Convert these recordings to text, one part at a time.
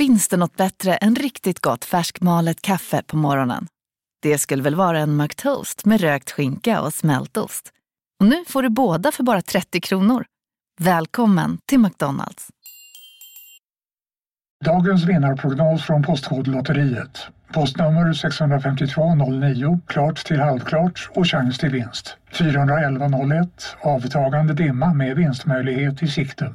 Finns det något bättre än riktigt gott färskmalet kaffe på morgonen? Det skulle väl vara en McToast med rökt skinka och smältost. Och nu får du båda för bara 30 kronor. Välkommen till McDonalds. Dagens vinnarprognos från Postkodlotteriet. Postnummer 65209, klart till halvklart och chans till vinst. 41101, avtagande dimma med vinstmöjlighet i sikte.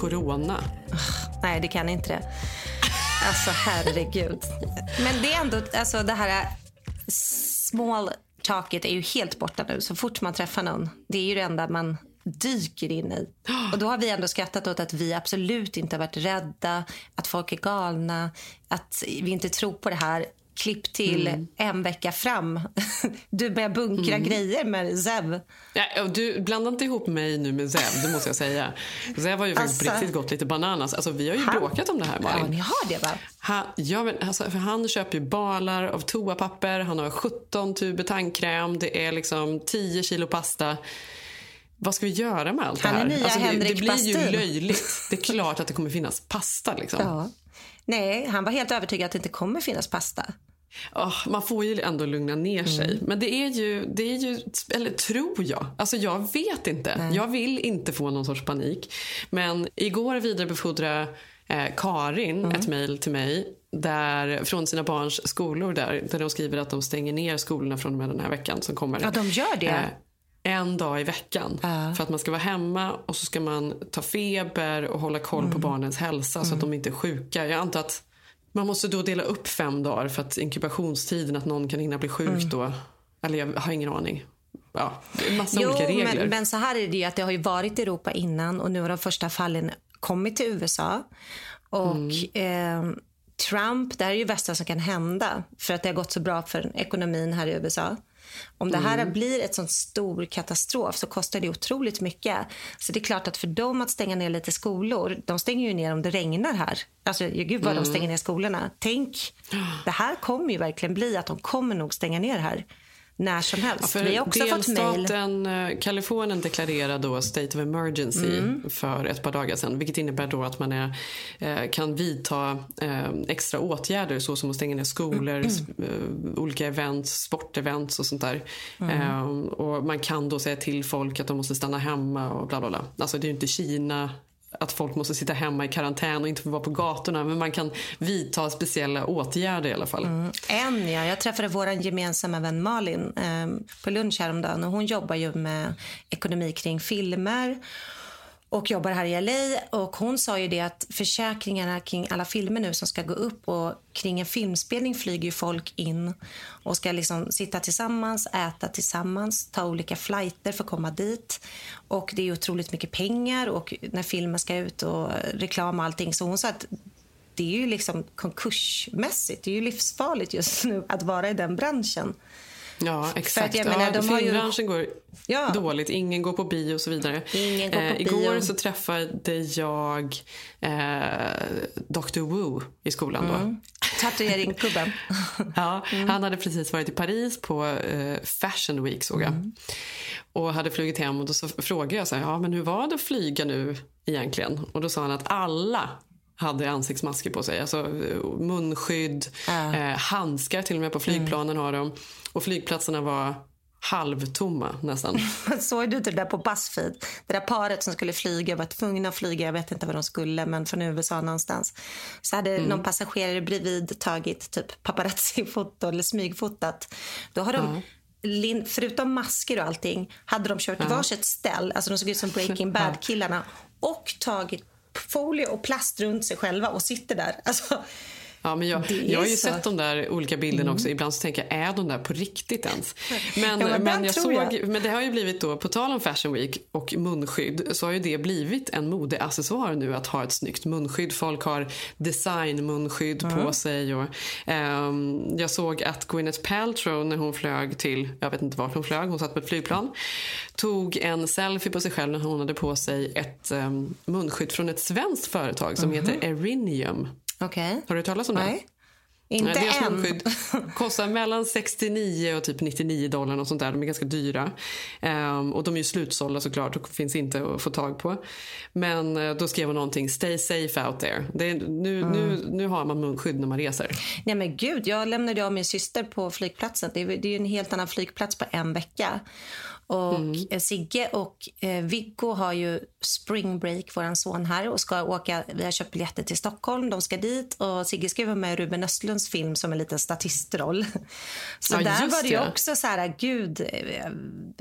corona? Nej, det kan inte det. Alltså, herregud. Men det är ändå, alltså det här small talket är ju helt borta nu. Så fort man träffar någon, det är ju det enda man dyker in i. Och då har vi ändå skrattat åt att vi absolut inte har varit rädda, att folk är galna, att vi inte tror på det här. Klipp till Mm. en vecka fram. Du börjar bunkra grejer med Zev. Ja, du blandar inte ihop mig nu med Zev, det måste jag säga. Zev har ju faktiskt Alltså- riktigt gått lite bananas. Alltså, vi har ju Han- bråkat om det här, Ja, Malin. ni har det va? Han, ja, men, alltså, för han köper ju balar av toapapper, han har 17 tuber tandkräm, det är liksom 10 kilo pasta. Vad ska vi göra med allt Han är det här? Alltså, det, det blir ju löjligt. Det är klart att det kommer finnas pasta. Liksom. Ja. Nej, han var helt övertygad att det inte kommer finnas pasta. Åh, man får ju ändå lugna ner sig. Mm. Men det är ju, det är ju, eller tror jag. Alltså jag vet inte. Jag vill inte få någon sorts panik. Men igår vidarebefordrade eh, Karin Mm. ett mejl till mig där, från sina barns skolor där, där de skriver att de stänger ner skolorna från och med den här veckan som kommer. Ja, de gör det. Eh, en dag i veckan. Ja. För att man ska vara hemma och så ska man ta feber och hålla koll Mm. på barnens hälsa så att de inte är sjuka. Jag antar att man måste då dela upp fem dagar för att inkubationstiden, att någon kan hinna bli sjuk Mm. då. Eller jag har ingen aning. Ja, massa Jo, olika regler. men, men så här är det ju att det har ju varit i Europa innan och nu har de första fallen kommit till USA. Och Mm. eh, Trump, det här är ju det värsta som kan hända för att det har gått så bra för ekonomin här i USA. Om det här Mm. blir ett sån stor katastrof så kostar det otroligt mycket. Så det är klart att för dem att stänga ner lite skolor, de stänger ju ner om det regnar här. Alltså gud vad Mm. de stänger ner skolorna. Tänk, det här kommer ju verkligen bli att de kommer nog stänga ner här när som helst. För Vi har också fått mejl. delstaten eh, Kalifornien deklarerade då state of emergency Mm. för ett par dagar sedan. Vilket innebär då att man är, eh, kan vidta eh, extra åtgärder så som att stänga ner skolor, Mm. olika events, sportevents och sånt där. Mm. Och man kan då säga till folk att de måste stanna hemma och bla bla bla. Alltså det är ju inte Kina att folk måste sitta hemma i karantän och inte få vara på gatorna. Men man kan vidta speciella åtgärder i alla fall. Mm. En, ja. Jag träffade vår gemensamma vän Malin eh, på lunch häromdagen. Och hon jobbar ju med ekonomi kring filmer och jobbar här i LA. Och hon sa ju det att försäkringarna kring alla filmer nu som ska gå upp och kring en filmspelning flyger ju folk in och ska liksom sitta tillsammans, äta tillsammans, ta olika flighter för att komma dit. Och det är otroligt mycket pengar och när filmen ska ut och reklam och allting. Så hon sa att det är ju liksom konkursmässigt. Det är ju livsfarligt just nu att vara i den branschen. Ja, exakt. jag menar, ja, har ju- filmbranschen går Ja. dåligt. Ingen går på bio och så vidare. Eh, Ingen går på igår bio. så träffade jag eh, Dr. Wu i skolan. Då. Mm. Tatueringkubben. Ja, Mm. Han hade precis varit i Paris på eh, Fashion Week såg jag. Mm. Och hade flugit hem och då så frågade jag så här, ja men hur var det att flyga nu egentligen? Och då sa han att alla hade ansiktsmasker på sig. Alltså eh, munskydd, eh, handskar till och med på flygplanen Mm. har de. Och flygplatserna var halvtomma nästan. Såg du inte det där på Buzzfeed? Det där paret som skulle flyga var tvungna att flyga, jag vet inte vad de skulle, men från USA någonstans. Så hade Mm. någon passagerare bredvid tagit typ paparazzi-foto eller smygfotat. Då har de lin- Förutom masker och allting hade de kört varsitt ställ, alltså de såg ut som Breaking Bad-killarna och tagit folie och plast runt sig själva och sitter där. Alltså, Ja, men jag, jag har ju så. sett de där olika bilderna också. Ibland så tänker jag, är de där på riktigt ens? Men, Ja, men men, jag såg, jag. men det har ju blivit då, på tal om Fashion Week och munskydd, så har ju det blivit en modeaccessoar nu att ha ett snyggt munskydd. Folk har designmunskydd på sig. Och, ehm, jag såg att Gwyneth Paltrow när hon flög till, jag vet inte vart hon flög, hon satt på ett flygplan, tog en selfie på sig själv när hon hade på sig ett um, munskydd från ett svenskt företag som heter Erinium. Okej. Har du hört talas om det? Nej. Inte Nej, deras munskydd kostar mellan 69 och typ 99 dollar. Och sånt där. De är ganska dyra. Ehm, och de är ju slutsålda såklart och finns inte att få tag på. Men eh, då skrev hon någonting. Stay safe out there. Det nu, nu, nu har man munskydd när man reser. Nej men gud, jag lämnade av min syster på flygplatsen. Det är, det är en helt annan flygplats på en vecka. Och eh, Sigge och eh, Viggo har ju spring break, vår son här, och ska åka. Vi har köpt biljetter till Stockholm. De ska dit och Sigge ska vara med i Ruben Östlunds film som en liten statistroll. Så Ja, där var det ju också så här, gud, eh,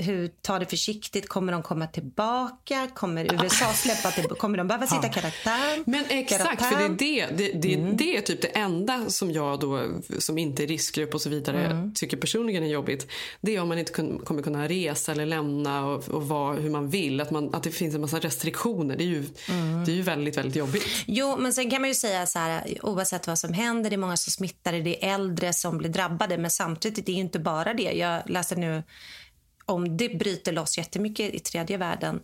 hur, ta det försiktigt. Kommer de komma tillbaka? Kommer USA släppa till, Kommer de behöva sitta i karantän? Men exakt, för det är det. Det, det, Mm. det är typ det enda som jag då, som inte är riskgrupp och så vidare, Mm. tycker personligen är jobbigt. Det är om man inte kun, kommer kunna resa eller lämna och, och vara hur man vill. Att, man, att det finns en massa restriktioner. Det är ju, Mm. det är ju väldigt, väldigt jobbigt. Jo, men sen kan man ju säga så här, oavsett vad som händer, det är många som smittar, det är äldre som blir drabbade, men samtidigt det är inte bara det. Jag läste nu om det bryter loss jättemycket i tredje världen.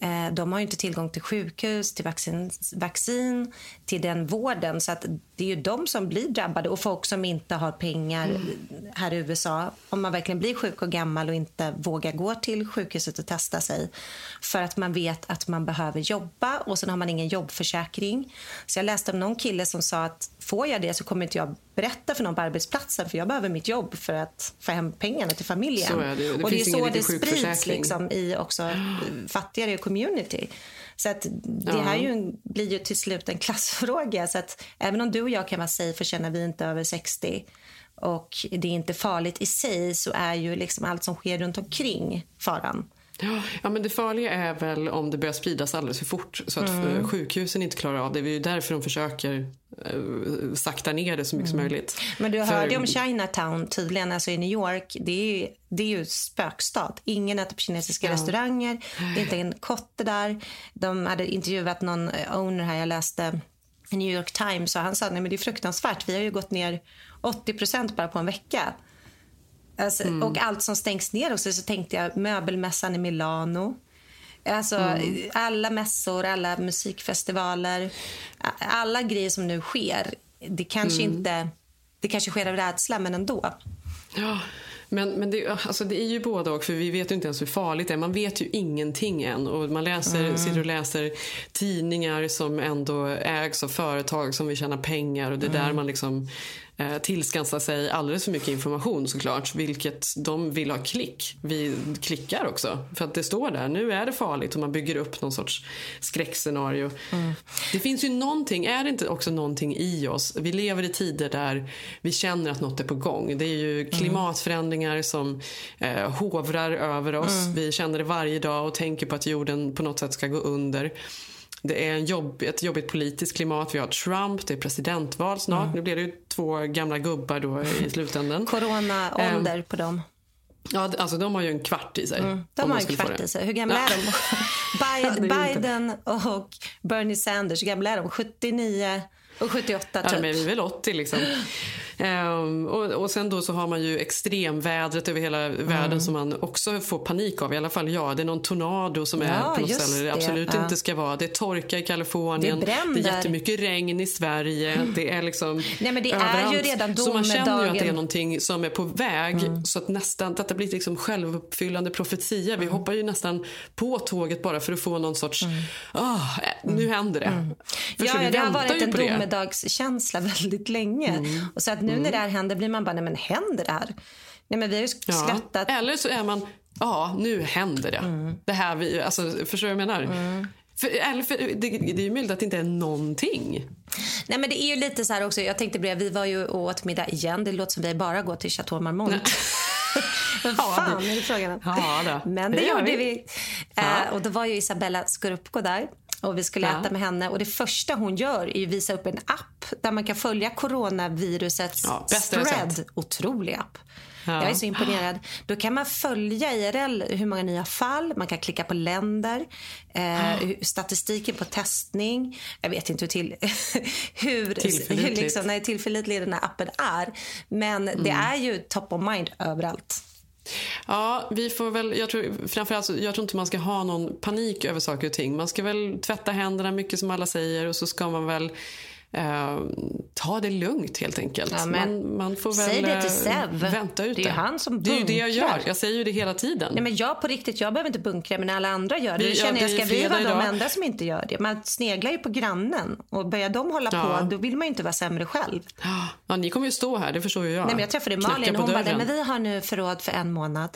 Eh, de har ju inte tillgång till sjukhus, till vaccin, vaccin, till den vården. Så att det är ju de som blir drabbade och folk som inte har pengar här i USA. Om man verkligen blir sjuk och gammal och inte vågar gå till sjukhuset och testa sig för att man vet att man behöver jobba och sen har man ingen jobbförsäkring. Så jag läste om någon kille som sa att får jag det så kommer inte jag berätta för någon på arbetsplatsen för jag behöver mitt jobb för att få hem pengarna till familjen. Så är det. Det och det är så det sprids liksom i också fattigare community. Så att det Ja. här är ju en, blir ju till slut en klassfråga. Så att även om du och jag kan vara safe och känna vi inte över 60 och det är inte farligt i sig så är ju liksom allt som sker runt omkring faran. Ja, men det farliga är väl om det börjar spridas alldeles för fort så att Mm. eh, sjukhusen inte klarar av det. Det är ju därför de försöker eh, sakta ner det så mycket som möjligt. Mm. Men du För- hörde om Chinatown tydligen, alltså i New York. Det är ju, det är ju spökstad. Ingen äter på kinesiska Ja. restauranger. Det är inte en kotte där. De hade intervjuat någon eh, owner här, jag läste i New York Times och han sa nej men det är fruktansvärt. Vi har ju gått ner 80 bara på en vecka. Alltså, Mm. Och allt som stängs ner också. Så tänkte jag möbelmässan i Milano. Alltså, Mm. Alla mässor, alla musikfestivaler, alla grejer som nu sker. Det kanske Mm. inte det kanske sker av rädsla, men ändå. Ja, men, men det, alltså det är ju både och. För vi vet ju inte ens hur farligt det är. Man vet ju ingenting än. Och man läser, Mm. sitter och läser tidningar som ändå ägs av företag som vill tjäna pengar. Och det är där Mm. man liksom eh, tillskansar sig alldeles för mycket information såklart. Vilket de vill ha klick. Vi klickar också. För att det står där, nu är det farligt. Och man bygger upp någon sorts skräckscenario. Mm. Det finns ju någonting, är det inte också någonting i oss? Vi lever i tider där vi känner att något är på gång. Det är ju klimatförändringar som eh, hovrar över oss. Vi känner det varje dag och tänker på att jorden på något sätt ska gå under. Det är en jobb, ett jobbigt politiskt klimat. Vi har Trump, det är presidentval snart. Nu blir det ju två gamla gubbar då i slutändan. Corona-ålder Ehm, på dem. Ja, de- alltså de har ju en kvart i sig. De om har en kvart i sig. Hur gamla Ja. är de? Biden, är Biden och Bernie Sanders, hur gamla är de? 79 och 78 Ja, typ. de är väl 80 liksom. Ehm, och, och sen då så har man ju extremvädret över hela Mm. världen som man också får panik av. I alla fall jag. Det är någon tornado som Ja, är på något ställe det absolut Ja. inte ska vara. Det är torka i Kalifornien. Det bränder. det är jättemycket regn i Sverige. Det är liksom Nej, men det är ju redan Så man känner ju att det är någonting som är på väg. Mm. Så att nästan, detta blir liksom självuppfyllande profetia. Mm. Vi hoppar ju nästan på tåget bara för att få någon sorts, ah, eh, nu händer det. Förstår Mm. Ja, du? ja, det har varit en domedagskänsla väldigt länge. Och så att nu när det här händer blir man bara, nej men händer det här? Nej men vi har ju Ja. skrattat. Eller så är man, ja nu händer det. Mm. Det här vi, alltså, förstår du vad jag menar? För, eller för, det, det är ju möjligt att det inte är någonting. Nej men det är ju lite så här också, jag tänkte på vi var ju åt middag igen. Det låter som vi bara går till Chateau Marmont. Vad fan är det frågan om? Ja, då. Men det, Det gjorde vi. vi. Ja. Eh, och då var ju Isabella Scorupco där. Och vi skulle Ja. äta med henne. Och Det första hon gör är att visa upp en app där man kan följa coronavirusets Ja, spread. Otrolig app. Ja. Jag är så imponerad. Då kan man följa IRL hur många nya fall, man kan klicka på länder, eh, hur- statistiken på testning. Jag vet inte hur, till, hur, hur Tillförlitligt. liksom, nej, tillförlitlig den här appen är. Men det Mm. är ju top of mind överallt. Ja, vi får väl, jag tror, framförallt, jag tror inte man ska ha någon panik över saker och ting. Man ska väl tvätta händerna mycket som alla säger och så ska man väl eh, ta det lugnt helt enkelt. Ja, man, man får väl säg det till eh, Sev. vänta ut Det är ju han som Det är det jag bunkrar. gör. Jag säger ju det hela tiden. Nej, men jag på riktigt, jag behöver inte bunkra, men alla andra gör det, Vi- ja, känner jag, det är ska vi vara de enda som inte gör det? Man sneglar ju på grannen och börjar de hålla Ja. på, då vill man ju inte vara sämre själv. Ja, ni kommer ju stå här, det förstår ju jag. Nej, men jag träffade Malin och hon bara, dörren. "Nej, men vi har nu förråd för en månad.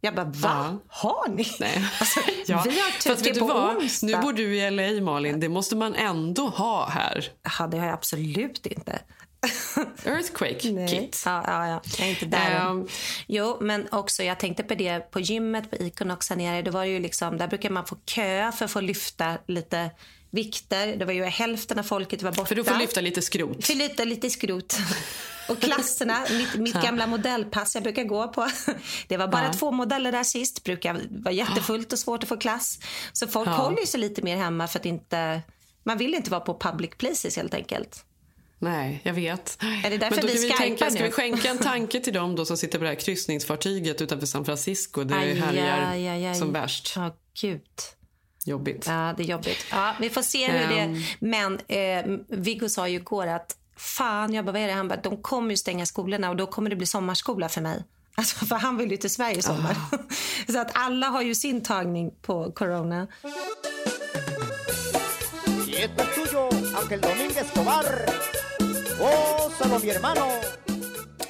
Jag bara, va? Har ni? Nej. Alltså, Ja, Vi har fast typ på vad? onsdag. Nu bor du i LA Malin, det måste man ändå ha här. Ja, det har jag absolut inte. Earthquake Nej. kit. Ja, ja, ja. Jag är inte där. Ehm. Jo, men också jag tänkte på det på gymmet på Iconox här nere. Det var ju liksom, där brukar man få köa för att få lyfta lite vikter. Det var ju hälften av folket var borta. För du får lyfta lite skrot. För lite, lite skrot. Och klasserna, mitt, mitt gamla modellpass jag brukar gå på. Det var bara Ja. två modeller där sist. Brukar vara jättefullt och svårt att få klass. Så folk Ja. håller sig lite mer hemma för att inte... Man vill inte vara på public places helt enkelt. Nej, jag vet. Är det därför Men då vi kan vi tänka, nu? Ska vi skänka en tanke till dem då som sitter på det här kryssningsfartyget utanför San Francisco där det härjar aj, aj, aj. som värst? Ja, gud. Jobbigt. Ja, det är jobbigt. Ja, vi får se hur Ehm. det... Men eh, Viggo sa ju igår att fan, jag bara, vad är det? Han bara, de kommer ju stänga skolorna och då kommer det bli sommarskola för mig. Alltså, för han vill ju till Sverige i sommar. Ah. Så att alla har ju sin tagning på corona.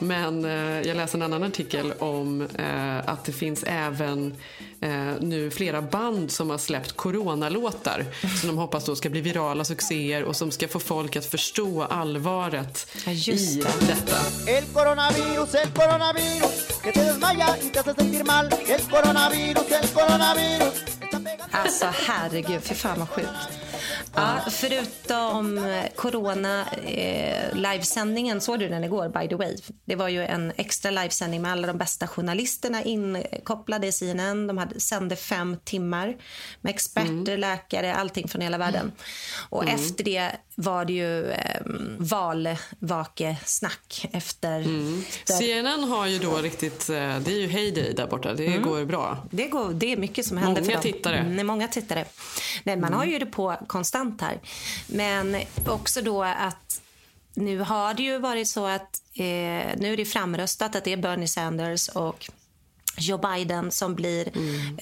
Men eh, jag läste en annan artikel om eh, att det finns även eh, nu flera band som har släppt coronalåtar som de hoppas då ska bli virala succéer och som ska få folk att förstå allvaret Ja, just i det. detta. El coronavirus, el coronavirus, que te desmaya y te hace sentir mal. El coronavirus, el coronavirus. Alltså herregud, fy fan vad sjukt. Ja, förutom eh, corona eh, livesändningen, såg du den igår by the way? Det var ju en extra livesändning med alla de bästa journalisterna inkopplade i CNN. De hade, sände fem timmar med experter, läkare, allting från hela världen. Och efter det var det ju eh, valvakesnack efter, efter CNN har ju då riktigt, eh, det är ju heyday där borta, det Mm. går bra. Det, går, det är mycket som händer Många för dem. tittare. Mm. Mm, många tittare. Nej, man har ju det på konstant här. Men också då att nu har det ju varit så att eh, nu är det framröstat att det är Bernie Sanders och Joe Biden som blir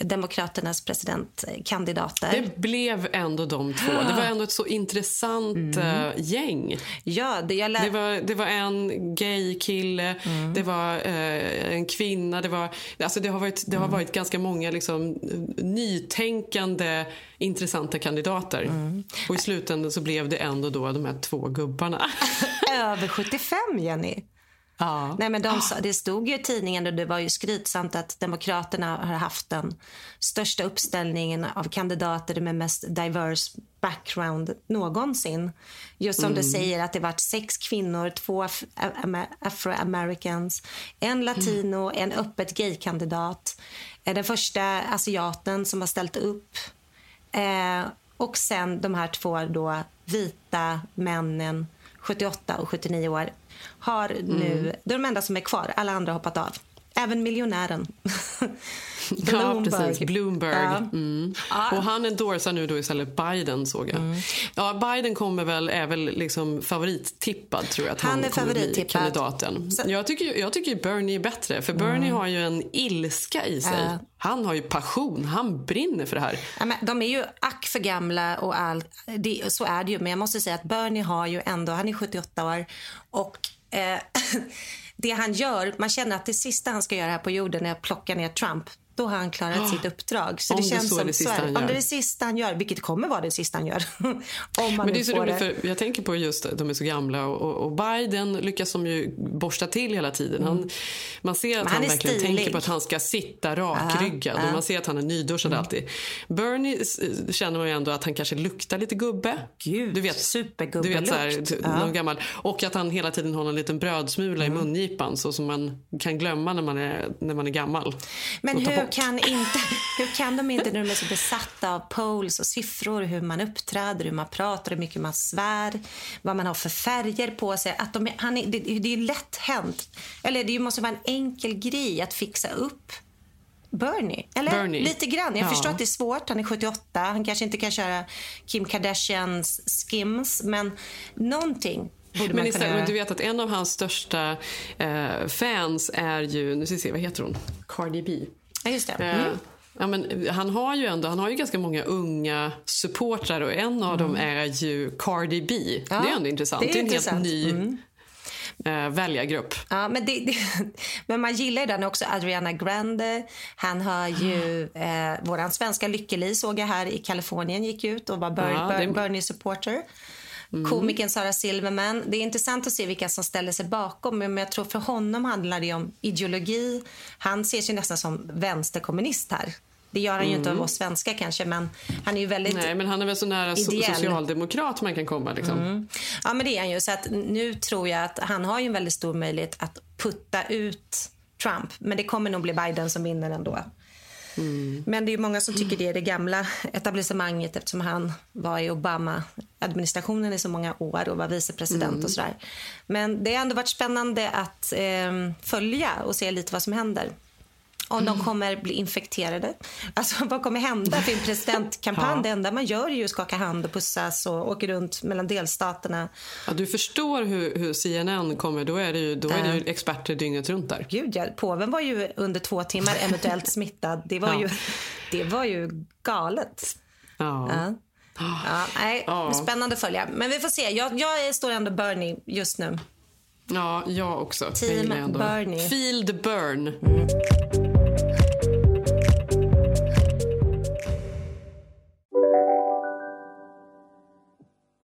Demokraternas presidentkandidater. Det blev ändå de två. Det var ändå ett så intressant eh, gäng. ja, det, jag. Det var, det var en gay-kille, det var eh, en kvinna. Det, var, alltså det, har varit, det har varit ganska många liksom, nytänkande, intressanta kandidater. Och I slutändan så blev det ändå då de här två gubbarna. över 75, Jenny. Ja. Nej, men de, sa- det stod ju i tidningen och det var ju skrytsamt att Demokraterna har haft den största uppställningen av kandidater med mest diverse background någonsin. Just som du säger att det varit sex kvinnor, två af- am- afroamericans, en latino, en öppet gaykandidat. Eh, Den första asiaten som har ställt upp. Eh, och sen de här två då vita männen, 78 och 79 år, har nu, är de enda som är kvar. Alla andra har hoppat av. Även miljonären. Ja, precis. Bloomberg. Ja. Mm. Och han endorsar nu då istället Biden, såg jag. Ja, Biden kommer väl, är väl liksom favorittippad, tror jag. Att han, Han är kommer bli kandidaten. Så- Jag tycker, jag tycker Bernie är bättre, för Bernie har ju en ilska i sig. Ja. Han har ju passion, han brinner för det här. Ja, men de är ju ack för gamla och allt. Det, så är det ju. Men jag måste säga att Bernie har ju ändå, han är 78 år och eh, det han gör, man känner att det sista han ska göra här på jorden är att plocka ner Trump. Då har han klarat sitt uppdrag. Så det det känns är som det sista han Om det är gör. det sista han gör, vilket kommer vara det sista han gör. om han Men det är så roligt för jag tänker på just de är så gamla och, och Biden lyckas som ju borsta till hela tiden. Han, man ser att Mm. Han, han verkligen stilig. tänker på att han ska sitta rakryggad Ja, ja. och man ser att han är nyduschad Mm. alltid. Bernie känner man ju ändå att han kanske luktar lite gubbe. Gud, du vet, supergubbelukt. du vet så här, någon gammal. Och att han hela tiden har en liten brödsmula Mm. i mungipan så som man kan glömma när man är, när man är gammal. Men ta hur kan, inte, hur kan de inte när de är så besatta av polls och siffror, hur man uppträder, hur man pratar, hur mycket man svär, vad man har för färger på sig. Att de, han det, det är ju lätt hänt. Eller det måste vara en enkel grej att fixa upp Bernie. Eller Bernie. lite grann. Jag Ja. förstår att det är svårt. Han är 78. Han kanske inte kan köra Kim Kardashians skims. Men någonting borde Men, istället, men du vet att en av hans största eh, fans är ju, nu ska vi se, vad heter hon? Cardi B. Ja, just det. Eh, Mm. Ja, men han har ju ändå han har ju ganska många unga supportrar och en av dem är ju Cardi B. Mm. Ja, det är ändå intressant. det är Det är, en Mm. helt ny eh, väljargrupp. Ja, men, det, det, men man gillar ju den också. Adriana Grande. Han har ju... Eh, våran svenska Lykke-Li såg jag här i Kalifornien gick ut och var Ber, Ja, Ber, det- Bernie-supporter. Komikern Sara Silverman. Det är intressant att se vilka som ställer sig bakom. Men jag tror för honom handlar det om ideologi. Han ses ju nästan som vänsterkommunist här. Det gör han ju inte av oss svenskar kanske, men han är ju väldigt... Nej, men han är väl så nära Ideell. socialdemokrat man kan komma. Liksom. Ja, men det är han ju. Så att nu tror jag att han har ju en väldigt stor möjlighet att putta ut Trump. Men det kommer nog bli Biden som vinner ändå. Men det är många som tycker det är det gamla etablissemanget eftersom han var i Obama-administrationen i så många år och var vicepresident och sådär. Men det har ändå varit spännande att eh, följa och se lite vad som händer. Om de kommer bli infekterade. Alltså vad kommer hända för en presidentkampanj? Ja. Det enda man gör är ju att skaka hand och pussas och åker runt mellan delstaterna. Ja, du förstår hur, hur CNN kommer. Då är det ju, då är det ju experter dygnet runt där. Gud, ja, påven var ju under två timmar eventuellt smittad. Det var, Ja. ju, det var ju galet. Ja. Ja. Ja, nej. Spännande att följa. Men vi får se. Jag, jag står ändå Bernie just nu. Ja, jag också. Jag Team ändå- Bernie. The burn.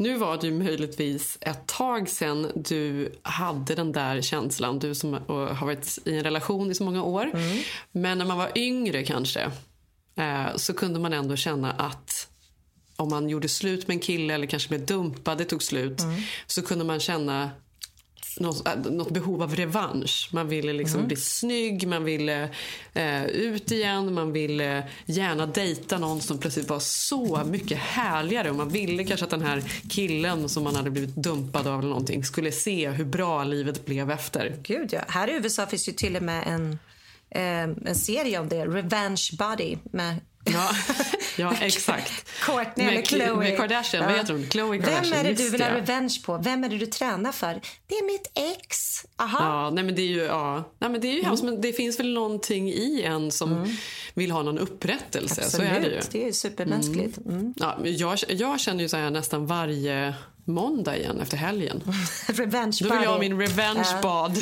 Nu var det ju möjligtvis ett tag sedan du hade den där känslan, du som har varit i en relation i så många år. Men när man var yngre kanske, eh, så kunde man ändå känna att om man gjorde slut med en kille eller kanske blev dumpad, det tog slut, så kunde man känna något, äh, något behov av revansch. Man ville liksom Mm. bli snygg, man ville eh, ut igen, man ville gärna dejta någon som plötsligt var så mycket härligare. Och man ville kanske att den här killen som man hade blivit dumpad av eller någonting skulle se hur bra livet blev efter. Gud, ja. Här i USA finns ju till och med en, eh, en serie om det. Revenge Body med Ja, ja exakt. Courtney eller Med, Chloe. med Kardashian, vad heter hon? Chloe Kardashian. Vem är det du vill ha revenge på? Vem är det du tränar för? Det är mitt ex. Aha. Ja, nej men det är ju, ja. nej, men det är ju Mm. hemskt, men det finns väl någonting i en som vill ha någon upprättelse. Så är det ju. Absolut, det är ju supermänskligt. Mm. Ja, men jag, jag känner ju så här nästan varje måndag igen efter helgen. Revenge Då vill jag ha min revenge Ja. bad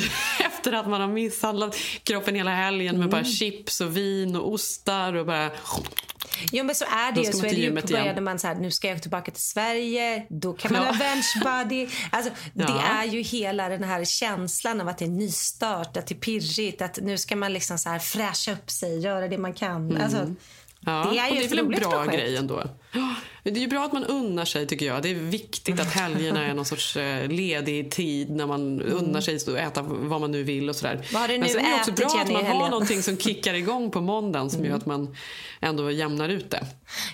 efter att man har misshandlat kroppen hela helgen med Mm. bara chips och vin och ostar och bara... Jo men så är det ju. Så är det ju. gymmet Började igen. man här, nu ska jag tillbaka till Sverige. Då kan man Ja. ha bench body. Alltså, Det Ja. är ju hela den här känslan av att det är nystart, att det är pirrigt. Att nu ska man liksom så här fräscha upp sig, göra det man kan. Mm. Alltså, Ja, det är ju det är väl en bra projekt. grej ändå. Det är ju bra att man unnar sig tycker jag. Det är viktigt att helgerna är någon sorts eh, ledig tid när man unnar sig att äta vad man nu vill och sådär. Mm. Vad Men sen är det också bra att man har någonting som kickar igång på måndagen som Mm. gör att man ändå jämnar ut det.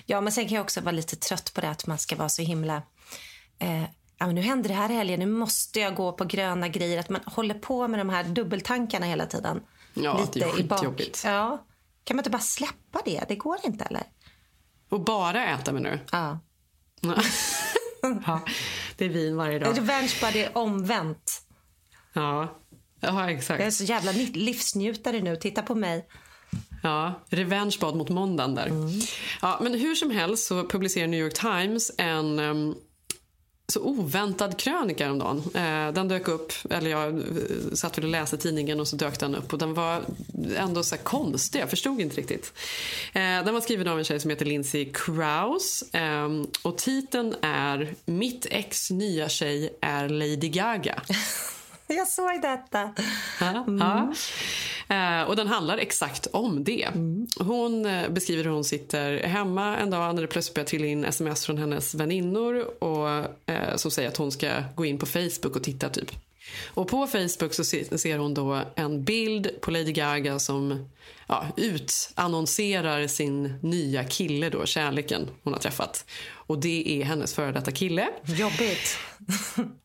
Ja, men sen kan jag också vara lite trött på det att man ska vara så himla... Eh, ja, men nu händer det här helgen, nu måste jag gå på gröna grejer. Att man håller på med de här dubbeltankarna hela tiden. Ja, det är i bak. skitjobbigt. Ja. Kan man inte bara släppa det? Det går inte, eller? Och bara äta menar du? Ja. ja, det är vin varje dag. Revenge body omvänt. Ja, ja exakt. Jag är så jävla livsnjutare nu. Titta på mig. Ja, revanschbad mot måndagen där. Ja, men hur som helst så publicerar New York Times en em, så oväntad krönika häromdagen. Eh, den dök upp, eller jag eh, satt väl och läste tidningen och så dök den upp och den var ändå så konstig, jag förstod inte riktigt. Eh, den var skriven av en tjej som heter Lindsay Krause eh, och titeln är Mitt ex nya tjej är Lady Gaga. Jag såg detta. Ja, ja. Eh, och den handlar exakt om det. Hon eh, beskriver hur hon sitter hemma en dag när det plötsligt börjar trilla in sms från hennes väninnor och, eh, som säger att hon ska gå in på Facebook och titta typ. Och på Facebook så se- ser hon då en bild på Lady Gaga som ja, utannonserar sin nya kille då, kärleken hon har träffat. Och det är hennes före detta kille. Jobbigt.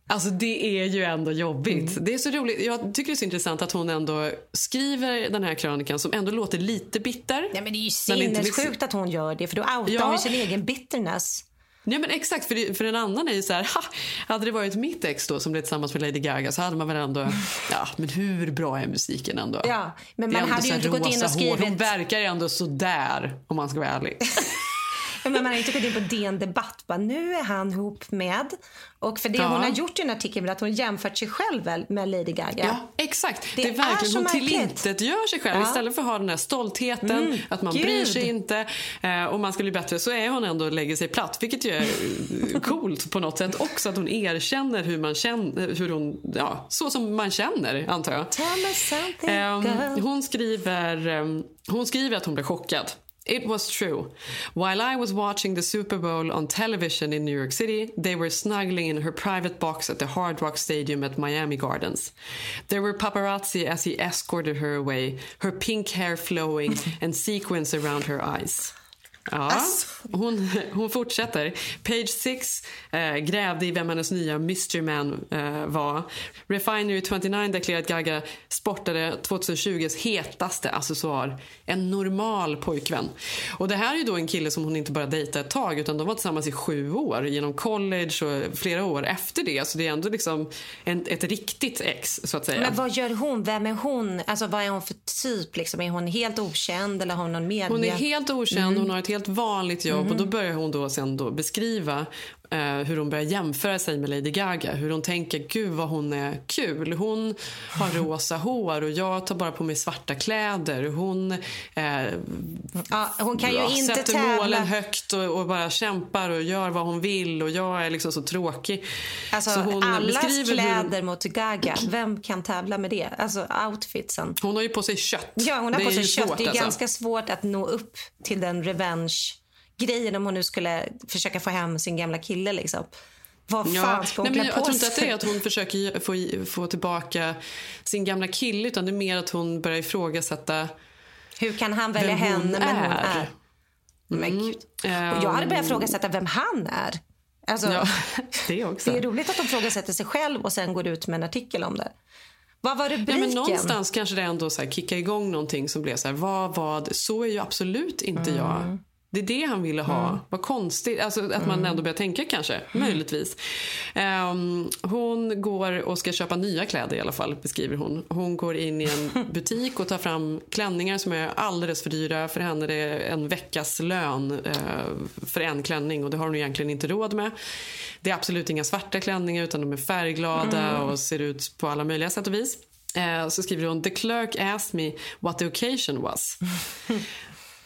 Alltså det är ju ändå jobbigt. Mm. Det är så roligt. Jag tycker det är så intressant att hon ändå skriver den här krönikan som ändå låter lite bitter. Ja, men det är ju sinnessjukt att hon gör det, för då outar Ja. hon sin egen bitterness. Ja men exakt, för, det, för en annan är ju så här, ha, hade det varit mitt ex då som blev tillsammans med Lady Gaga så hade man väl ändå, ja men hur bra är musiken ändå? Ja, men man hade ju inte gått in och rosa hår. Hon skrivit... verkar ju ändå sådär om man ska vara ärlig. Men man har inte gått in på DN Debatt. Bara, nu är han ihop med... Och för det Ja. hon har gjort i en artikel är att hon jämfört sig själv med Lady Gaga. Ja, exakt. Det, Det är verkligen, är hon tillintetgör sig själv. Ja. Istället för att ha den här stoltheten, Mm, att man gud. bryr sig inte eh, och man ska bli bättre, så är hon ändå och lägger sig platt. Vilket ju är eh, coolt på något sätt också, att hon erkänner hur man känner, hur hon, ja, så som man känner, antar jag. Girl. hon, skriver, ehm, hon skriver att hon blev chockad. It was true. While I was watching the Super Bowl on television in New York City, they were snuggling in her private box at the Hard Rock Stadium at Miami Gardens. There were paparazzi as he escorted her away, her pink hair flowing and sequins around her eyes. Ja, hon, hon fortsätter. Page 6 eh, grävde i vem hennes nya mystery man eh, var. Refinery 29 deklarerade att Gaga sportade 2020s hetaste accessoar. En normal pojkvän. Och det här är ju då en kille som hon inte bara dejtade ett tag utan de var tillsammans i sju år genom college och flera år efter det. Så det är ändå liksom en, ett riktigt ex så att säga. Men vad gör hon? Vem är hon? Alltså, vad är hon för typ? Liksom? Är hon helt okänd eller har hon någon media? Hon är helt okänd, Mm. hon har ett helt vanligt jobb Mhm. och då börjar hon då sen då beskriva hur hon börjar jämföra sig med Lady Gaga. Hur hon tänker, gud vad hon är kul. Hon har rosa hår och jag tar bara på mig svarta kläder.On eh, ja, hon kan ju ja, inte sätter tävla. målen högt och, och bara kämpar och gör vad hon vill och jag är liksom så tråkig. Alltså, så hon allas kläder mot Gaga. Vem kan tävla med det? Alltså outfitsen. Hon har ju på sig kött. Ja, hon har Det på är sig kött. svårt, det är alltså. ganska svårt att nå upp till den revenge-grejen om hon nu skulle försöka få hem sin gamla kille. Liksom. Vad fan ska hon nej, men klä jag, på jag tror inte sig? att det är att hon försöker få, få tillbaka sin gamla kille utan det är mer att hon börjar ifrågasätta Hur kan han välja vem hon henne men hon är? Men Mm. Och jag hade börjat ifrågasätta vem han är. Alltså, Ja, det också. det är roligt att de ifrågasätter sig själv och sen går ut med en artikel om det. Vad var Ja, rubriken? men någonstans kanske det ändå så här kickar igång någonting som blev så här, vad, vad, så är ju absolut inte jag. Det är det han ville ha. Mm. Vad konstigt. Alltså, att man ändå börjar tänka kanske. Möjligtvis. Ehm, hon går och ska köpa nya kläder i alla fall, beskriver hon. Hon går in i en butik och tar fram klänningar som är alldeles för dyra. För henne är det en veckas lön eh, för en klänning och det har hon egentligen inte råd med. Det är absolut inga svarta klänningar utan de är färgglada Mm. och ser ut på alla möjliga sätt och vis. Eh, så skriver hon, the clerk asked me what the occasion was.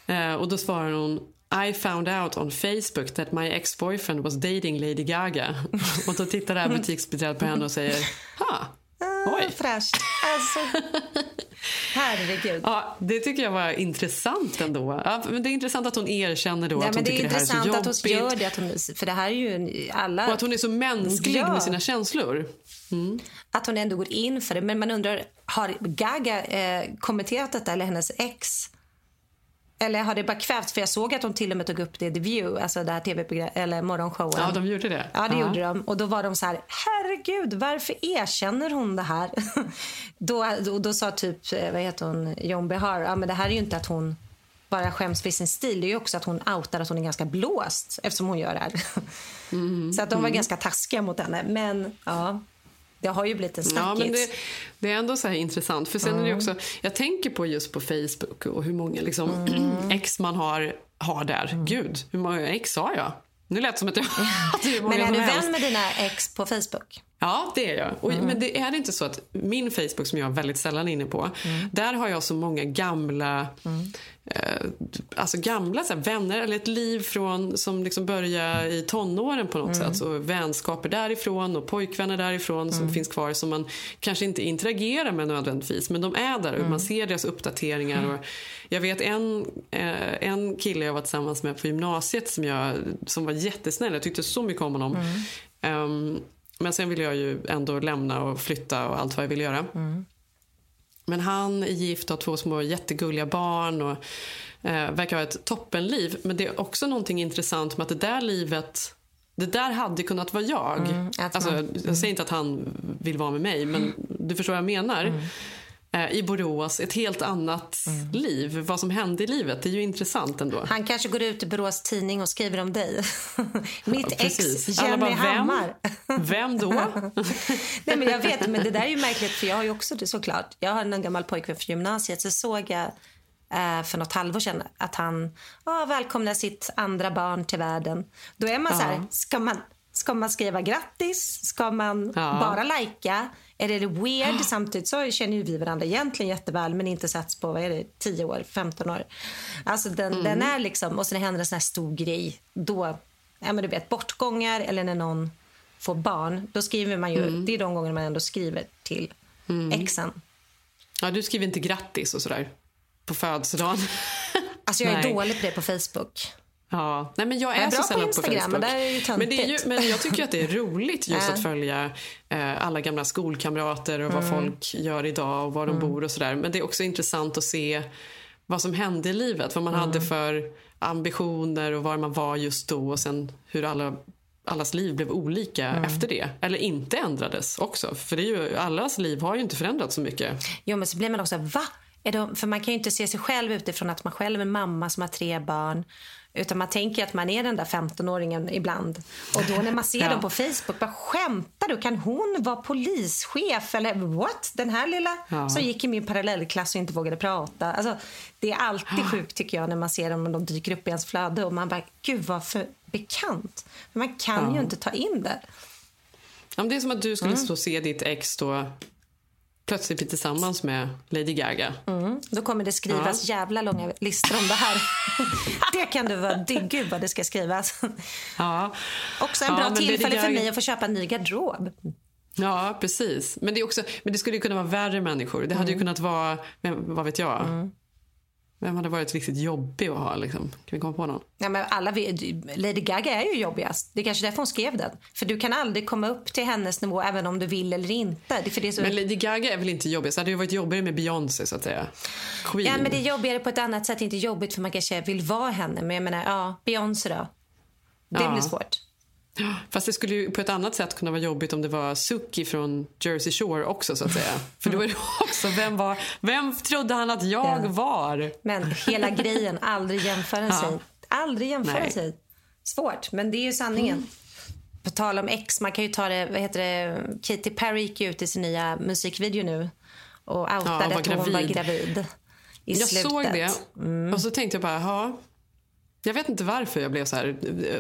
Eh, och då svarar hon I found out on Facebook that my ex-boyfriend was dating Lady Gaga. och då tittar det här butiksbiträdet på henne och säger, ha, oj. Fräscht. Alltså, herregud. Ja, det tycker jag var intressant ändå. Ja, men det är intressant att hon erkänner då Nej, att hon det är tycker det här är så intressant jobbigt. att hon gör det. Att hon, för det här är ju alla... Och att hon är så mänsklig Ja. med sina känslor. Att hon ändå går in för det. Men man undrar, har Gaga eh, kommenterat detta eller hennes ex? Eller har det bara kvävts? För jag såg att de till och med tog upp det i The View, alltså det här tv eller morgonshowen. Ja, de gjorde det. Ja, det Ja. gjorde de. Och då var de så här, herregud, varför erkänner hon det här? då, då, då sa typ, eh, vad heter hon, John Behar, ja men det här är ju inte att hon bara skäms för sin stil, det är ju också att hon outar att hon är ganska blåst eftersom hon gör det här. så att de var mm. ganska taskiga mot henne. Men ja, det har ju blivit en Ja, snackis. men det, det är ändå så här intressant. För sen är det Mm. också, jag tänker på just på Facebook och hur många liksom, Mm. ex man har, har där. Gud, hur många ex har jag? Nu lät det som att jag hade hur många Men är du vän med dina ex på Facebook? Ja, det är jag. Och, Mm. Men det är det inte så att min Facebook som jag är väldigt sällan inne på, Mm. där har jag så många gamla eh, alltså gamla så här, vänner eller ett liv från, som liksom börjar i tonåren på något Mm. sätt. Så vänskaper därifrån och pojkvänner därifrån som Mm. finns kvar som man kanske inte interagerar med nödvändigtvis men de är där och Mm. man ser deras uppdateringar. Och jag vet en, eh, en kille jag var tillsammans med på gymnasiet som, jag, som var jättesnäll. Jag tyckte så mycket om honom. Mm. Men sen ville jag ju ändå lämna och flytta och allt vad jag ville göra. Mm. Men han är gift och har två små jättegulliga barn och eh, verkar ha ett toppenliv. Men det är också någonting intressant med att det där livet det där hade kunnat vara jag. Mm, alltså, man- Jag säger inte att han vill vara med mig, men du förstår vad jag menar. Mm. Eh, I Borås, ett helt annat liv. Vad som hände i livet, det är ju intressant ändå. Han kanske går ut i Borås tidning och skriver om dig. Mitt Ja, ex, Jenny bara, vem? Hammar. Vem då? Nej, men jag vet, men det där är ju märkligt för jag har ju också det såklart. Jag har en gammal pojkvän från gymnasiet så såg jag eh, för något halvår sedan att han välkomnar sitt andra barn till världen. Då är man så här, ska man, ska man skriva grattis? Ska man Ja. bara lajka? Är det weird? Samtidigt så känner ju vi varandra egentligen jätteväl men inte setts på vad är det, 10 år, 15 år. Alltså den, Mm. den är liksom, och sen händer en sån här stor grej. Då, ja men du vet bortgångar eller när någon får barn. Då skriver man ju, Mm. det är de gånger man ändå skriver till exen. Ja, du skriver inte grattis och sådär på födelsedagen. Alltså jag är Nej. dålig på det på Facebook. Ja, nej men jag är, Jag är så bra på sällan på, Instagram, Facebook. men där är det ju men, det är ju, men jag tycker att det är roligt just att följa eh, alla gamla skolkamrater och vad Mm. folk gör idag och var de bor och sådär. Men det är också intressant att se vad som hände i livet. Vad man Mm. hade för ambitioner och var man var just då och sen hur alla allas liv blev olika Mm. efter det. Eller inte ändrades också. För det är ju, allas liv har ju inte förändrats så mycket. Jo, men så blir man också, va? Är de, för man kan ju inte se sig själv utifrån att man själv är mamma som har tre barn. Utan man tänker att man är den där 15-åringen ibland. Och då när man ser Ja. dem på Facebook, vad skämtar du? Kan hon vara polischef? Eller what? Den här lilla Ja. som gick i min parallellklass och inte vågade prata. Alltså, det är alltid sjukt tycker jag när man ser dem och de dyker upp i ens flöde och man bara, gud vad för bekant. Men man kan Ja. ju inte ta in det. Ja, det är som att du skulle Mm. stå och se ditt ex då plötsligt bli tillsammans med Lady Gaga. Mm. Då kommer det skrivas jävla långa listor om det här. det kan du vara. Det, gud vad det ska skrivas. Ja. Också en Ja, bra tillfälle för mig att få köpa en ny garderob. Ja, precis. Men det, är också, men det skulle ju kunna vara värre människor. Det hade ju kunnat vara, vad vet jag? Vem hade varit riktigt jobbig att ha? Liksom? Kan vi komma på någon? Ja, men alla Lady Gaga är ju jobbigast. Det är kanske därför hon skrev den. För du kan aldrig komma upp till hennes nivå även om du vill eller inte. Det, för det så... Men Lady Gaga är väl inte jobbig? Så det hade ju varit jobbigare med Beyoncé så att säga. Queen. Ja, men det är jobbigare på ett annat sätt. Inte jobbigt för man kanske vill vara henne. Men jag menar, ja, Beyoncé då. Det Ja. blir svårt. Fast det skulle ju på ett annat sätt kunna vara jobbigt om det var Suki från Jersey Shore också så att säga. För då är det också, vem, var, vem trodde han att jag Ja. var? Men hela grejen, aldrig jämföra Ja. sig. Aldrig jämföra Nej. sig. Svårt, men det är ju sanningen. På tal om ex, man kan ju ta det, vad heter det, Katy Perry gick ut i sin nya musikvideo nu och outade var att hon var gravid. gravid. I jag slutet. såg det Mm. och så tänkte jag bara, ja. Jag vet inte varför jag blev så här.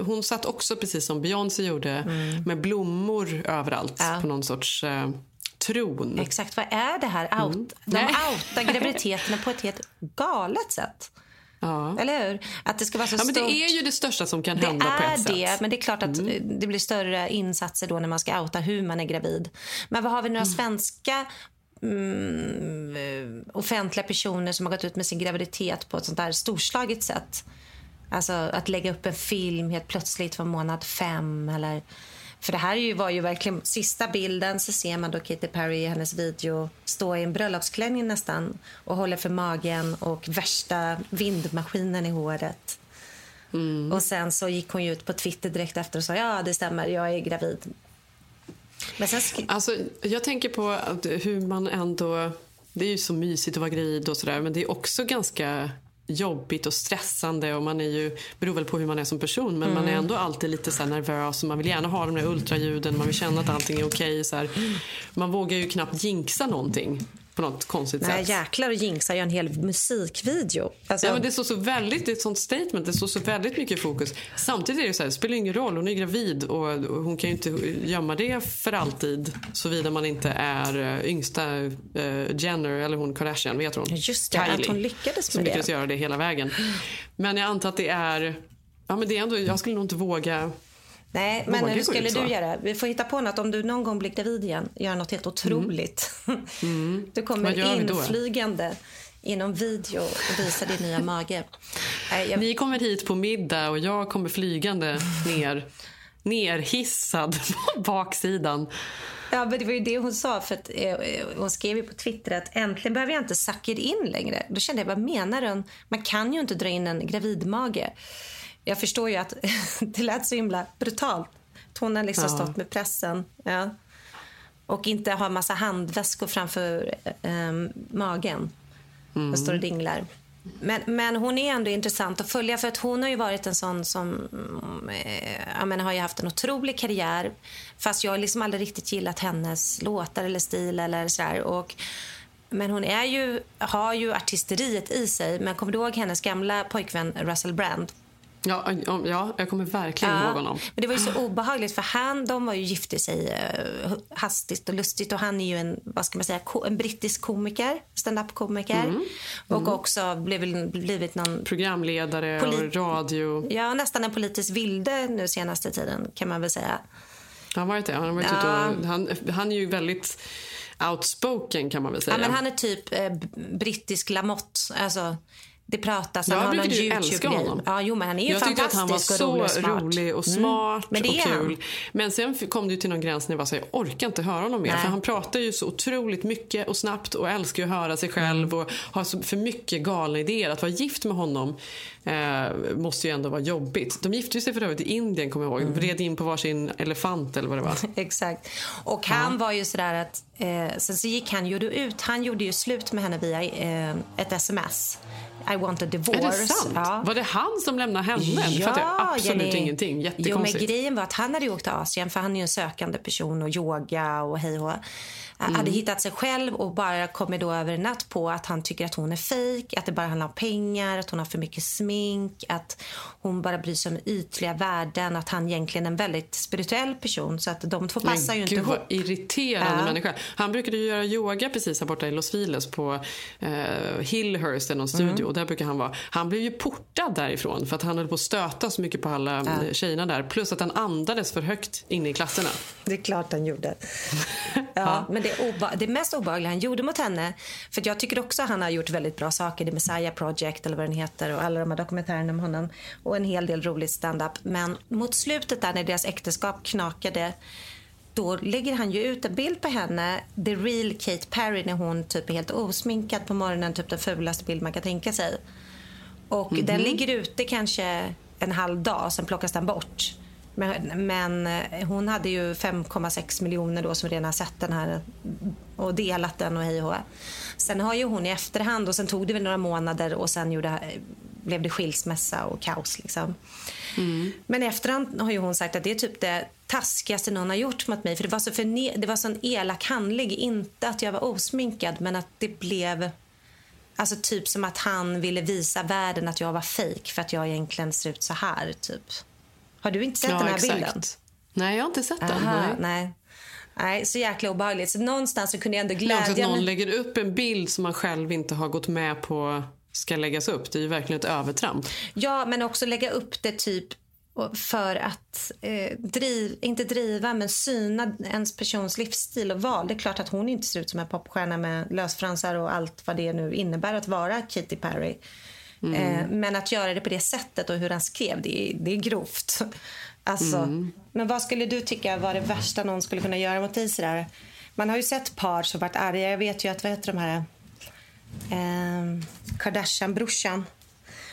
Hon satt också precis som Beyoncé gjorde Mm. med blommor överallt på någon sorts eh, tron. Exakt, vad är det här? Out, De Nej. outar graviditeterna på ett helt galet sätt. Ja. Eller hur? Att det ska vara så ja, men stort. det är ju det största som kan Det hända på ett är det, sätt. men det är klart att Mm. det blir större insatser då när man ska outa hur man är gravid. Men vad har vi några svenska mm, eh, offentliga personer som har gått ut med sin graviditet på ett sånt där storslaget sätt? Alltså att lägga upp en film helt plötsligt för månad fem eller för det här är ju, var ju verkligen sista bilden så ser man då Katy Perry i hennes video stå i en bröllopsklänning nästan och håller för magen och värsta vindmaskinen i håret. Och sen så gick hon ut på Twitter direkt efter och sa ja det stämmer, jag är gravid. Men sen Alltså, jag tänker på hur man ändå... Det är ju så mysigt att vara gravid och sådär men det är också ganska jobbigt och stressande och man är ju, beror väl på hur man är som person men man är Mm. ändå alltid lite så nervös och man vill gärna ha de där ultraljuden, man vill känna att allting är okej. så här. Man vågar ju knappt jinxa någonting på något konstigt Nej, sätt. jäklar och jinxar jag en hel musikvideo. Alltså, Ja, men det står så väldigt, det är ett sånt statement, det står så väldigt mycket fokus. Samtidigt är det så här, det spelar ingen roll, hon är gravid och hon kan ju inte gömma det för alltid såvida man inte är eh, yngsta eh, Jenner eller hon Kardashian, vet hon? Just det, att hon lyckades som med det. lyckades göra det hela vägen. Men jag antar att det är, ja men det är ändå, jag skulle nog inte våga Nej, men våga hur skulle ut du göra? Vi får hitta på något. Om du någon gång blir gravid igen, gör något helt otroligt. Du kommer Mm. Gör vi då? inflygande inom video och visar din nya mage. Nej, jag- Ni kommer hit på middag och jag kommer flygande ner, nerhissad på baksidan. Ja, men det var ju det hon sa. För att, eh, hon skrev ju på Twitter att äntligen behöver jag inte suck it in längre. Då kände jag, vad menar hon? Man kan ju inte dra in en gravidmage. Jag förstår ju att det lät så himla brutalt. Hon har liksom Ja. stått med pressen. Ja. Och inte har massa handväskor framför eh, magen. Och står och dinglar. Men, men hon är ändå intressant att följa för att hon har ju varit en sån som mm, eh, jag menar, har ju haft en otrolig karriär fast jag har liksom aldrig riktigt gillat hennes låtar eller stil eller sådär. Och, men hon är ju, har ju artisteriet i sig. Men kommer du ihåg hennes gamla pojkvän Russell Brand? Ja, ja, ja, jag kommer verkligen ihåg honom. Men det var ju så obehagligt för han, de var ju gifte sig eh, hastigt och lustigt och han är ju en, vad ska man säga, en brittisk komiker, stand-up-komiker. Mm. Och Mm. också blivit, blivit någon Programledare och radio. Ja, nästan en politisk vilde nu senaste tiden kan man väl säga. Han har varit det. Han, har varit Ja. ute och, han, han är ju väldigt outspoken kan man väl säga. Ja, men han är typ eh, brittisk Lamotte. Alltså, det pratas. Jag brukade ju älska honom. Ja, jo, men han är ju jag tyckte att fantastisk han var och så rolig och smart. rolig och Mm. smart det och han. kul. Men sen kom det till någon gräns när jag var så jag orkar inte höra honom mer. Nej. För han pratar ju så otroligt mycket och snabbt och älskar att höra sig själv Mm. och har så för mycket galna idéer. Att vara gift med honom eh, måste ju ändå vara jobbigt. De gifte sig för övrigt i Indien kommer jag ihåg. Mm. Vred in på varsin elefant eller vad det var. Exakt. Och han var ju sådär att... Eh, sen så gick han ju ut. Han gjorde ju slut med henne via eh, ett sms. I want a divorce. Är det sant? Ja. Var det han som lämnade henne? Ja, fattar jag absolut Jenny. ingenting. Jo, men Jättekonstigt. grejen var att han hade åkt till Asien för han är ju en sökande person och yoga och hej och. Mm. Hade hittat sig själv och bara kommit då över en natt på att han tycker att hon är fejk, att det bara handlar om pengar, att hon har för mycket smink, att hon bara bryr sig om ytliga värden, att han egentligen är en väldigt spirituell person så att de två passar Men ju inte gud, ihop. vad irriterande Ja. människa. Han brukade ju göra yoga precis här borta i Los Feliz på eh, Hillhurst, någon studio. Mm. Och där brukar han vara. Han blev ju portad därifrån för att han höll på att stöta så mycket på alla Ja. ja. tjejerna där. Plus att han andades för högt inne i klasserna. Det är klart han gjorde. Ja, Men det, oba- det mest obehagliga han gjorde mot henne, för jag tycker också att han har gjort väldigt bra saker, The Messiah Project eller vad den heter och alla de här dokumentärerna om honom och en hel del roligt stand-up. Men mot slutet där när deras äktenskap knakade då lägger han ju ut en bild på henne, the real Kate Perry, när hon typ är helt osminkad på morgonen, typ den fulaste bild man kan tänka sig. Och Mhm. den ligger ute kanske en halv dag, sen plockas den bort. Men, men eh, hon hade ju 5,6 miljoner då som redan sett den här och delat den och hej och. Sen har ju hon i efterhand och sen tog det väl några månader och sen gjorde, blev det skilsmässa och kaos liksom. Men i efterhand har ju hon sagt att det är typ det taskigaste någon har gjort mot mig. För det var så, förne- det var så en elak handling. Inte att jag var osminkad men att det blev Alltså typ som att han ville visa världen att jag var fejk för att jag egentligen ser ut så här typ. Har du inte sett Ja, den här exakt. bilden? Nej, jag har inte sett den. Aha, Nej. nej. Nej, så jäkla obehagligt. Så någonstans så kunde jag ändå glädja någon mig. lägger upp en bild som man själv inte har gått med på ska läggas upp. Det är ju verkligen ett övertramp. Ja, men också lägga upp det typ för att eh, driv, inte driva, men syna ens persons livsstil och val. Det är klart att hon inte ser ut som en popstjärna med lösfransar och allt vad det nu innebär att vara Katy Perry. Mm. Eh, men att göra det på det sättet och hur han skrev, det är, det är grovt. Alltså, mm. Men vad skulle du tycka var det värsta någon skulle kunna göra mot dig sådär? Man har ju sett par som varit arga. Jag vet ju att, vad heter de här? Eh, Kardashian-brorsan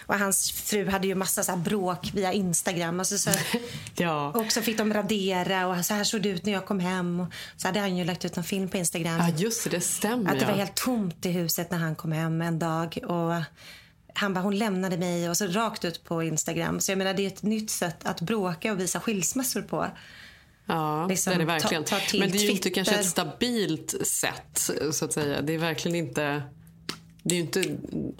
och hans fru hade ju massa så bråk via Instagram. Alltså så, ja. Och så fick de radera och så här såg det ut när jag kom hem. Och så hade han ju lagt ut en film på Instagram. Ja, just det. Stämmer. Att det var helt tomt i huset när han kom hem en dag. Och han bara, hon lämnade mig och så rakt ut på Instagram. Så jag menar, det är ett nytt sätt att bråka och visa skilsmässor på. Ja, liksom, det är det verkligen. Ta, ta Men det är ju inte kanske ett stabilt sätt, så att säga. Det är verkligen inte det är ju inte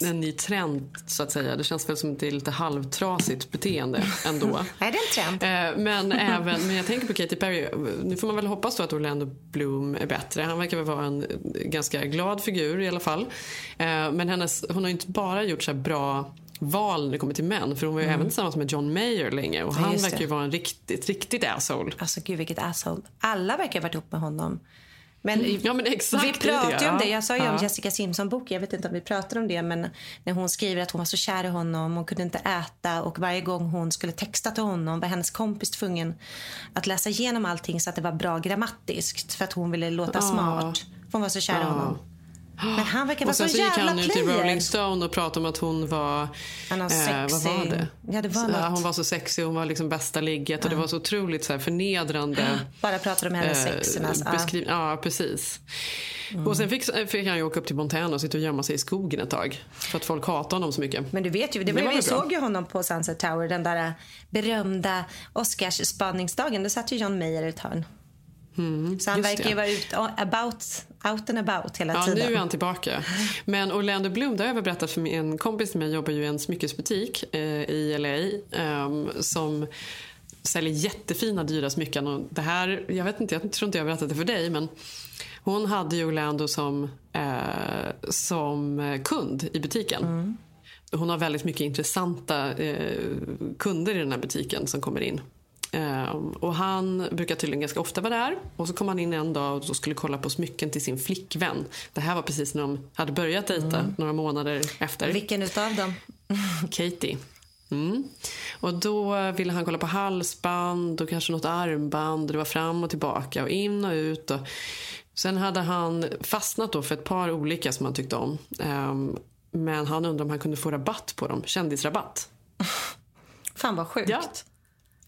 en ny trend så att säga. Det känns väl som att det är lite halvtrasigt beteende ändå. Nej, det är en trend. Eh, men, även, men jag tänker på Katy Perry. Nu får man väl hoppas då att Orlando Bloom är bättre. Han verkar väl vara en ganska glad figur i alla fall. Eh, men hennes, hon har ju inte bara gjort så bra val när det kommer till män. För hon var ju mm. även tillsammans med John Mayer länge och han verkar ju vara en riktigt, riktigt asshole. Alltså gud vilket asshole. Alla verkar ha varit ihop med honom. Men, mm. ja, men exakt, vi pratade om det. Jag sa ju ja. om Jessica Simpson bok. Jag vet inte om vi pratade om det. Men när hon skriver att hon var så kär i honom. Hon kunde inte äta. Och varje gång hon skulle texta till honom var hennes kompis tvungen att läsa igenom allting så att det var bra grammatiskt. För att hon ville låta ja. smart. För hon var så kär i honom. Men han verkar vara så, så jävla gick han ut i Rolling Stone och pratade om att hon var... Han eh, vad var det? Ja, det var så, hon var så sexig, hon var liksom bästa ligget ja. och det var så otroligt så här, förnedrande. Bara pratade om hennes eh, sex. Beskriv, ja, precis. Mm. Och sen fick, fick han ju åka upp till Montana och sitta och gömma sig i skogen ett tag. För att folk hatar honom så mycket. Men du vet ju, det var, det var vi såg ju honom på Sunset Tower, den där berömda Oscars-spaningsdagen. Då satt ju John Mayer i ett hörn. Mm, så han verkar ju vara ut, about, out and about hela ja, tiden. nu är han tillbaka. Men Orlando Bloom, det har jag berättat för mig, en kompis till mig jobbar ju i en smyckesbutik eh, i LA um, som säljer jättefina dyra smycken. Och det här, jag vet inte, jag tror inte jag har berättat det för dig men hon hade ju Orlando som, eh, som kund i butiken. Mm. Hon har väldigt mycket intressanta eh, kunder i den här butiken som kommer in. Ehm, och han brukar tydligen ganska ofta vara där. Och så kom han in en dag och skulle kolla på smycken till sin flickvän. Det här var precis när de hade börjat dejta, mm. några månader efter. Vilken utav dem? Katie. Mm. Och då ville han kolla på halsband och kanske något armband. Det var fram och tillbaka och in och ut. Och sen hade han fastnat då för ett par olika som han tyckte om. Um, men han undrade om han kunde få rabatt på dem. Kändisrabatt. Fan vad sjukt. Ja.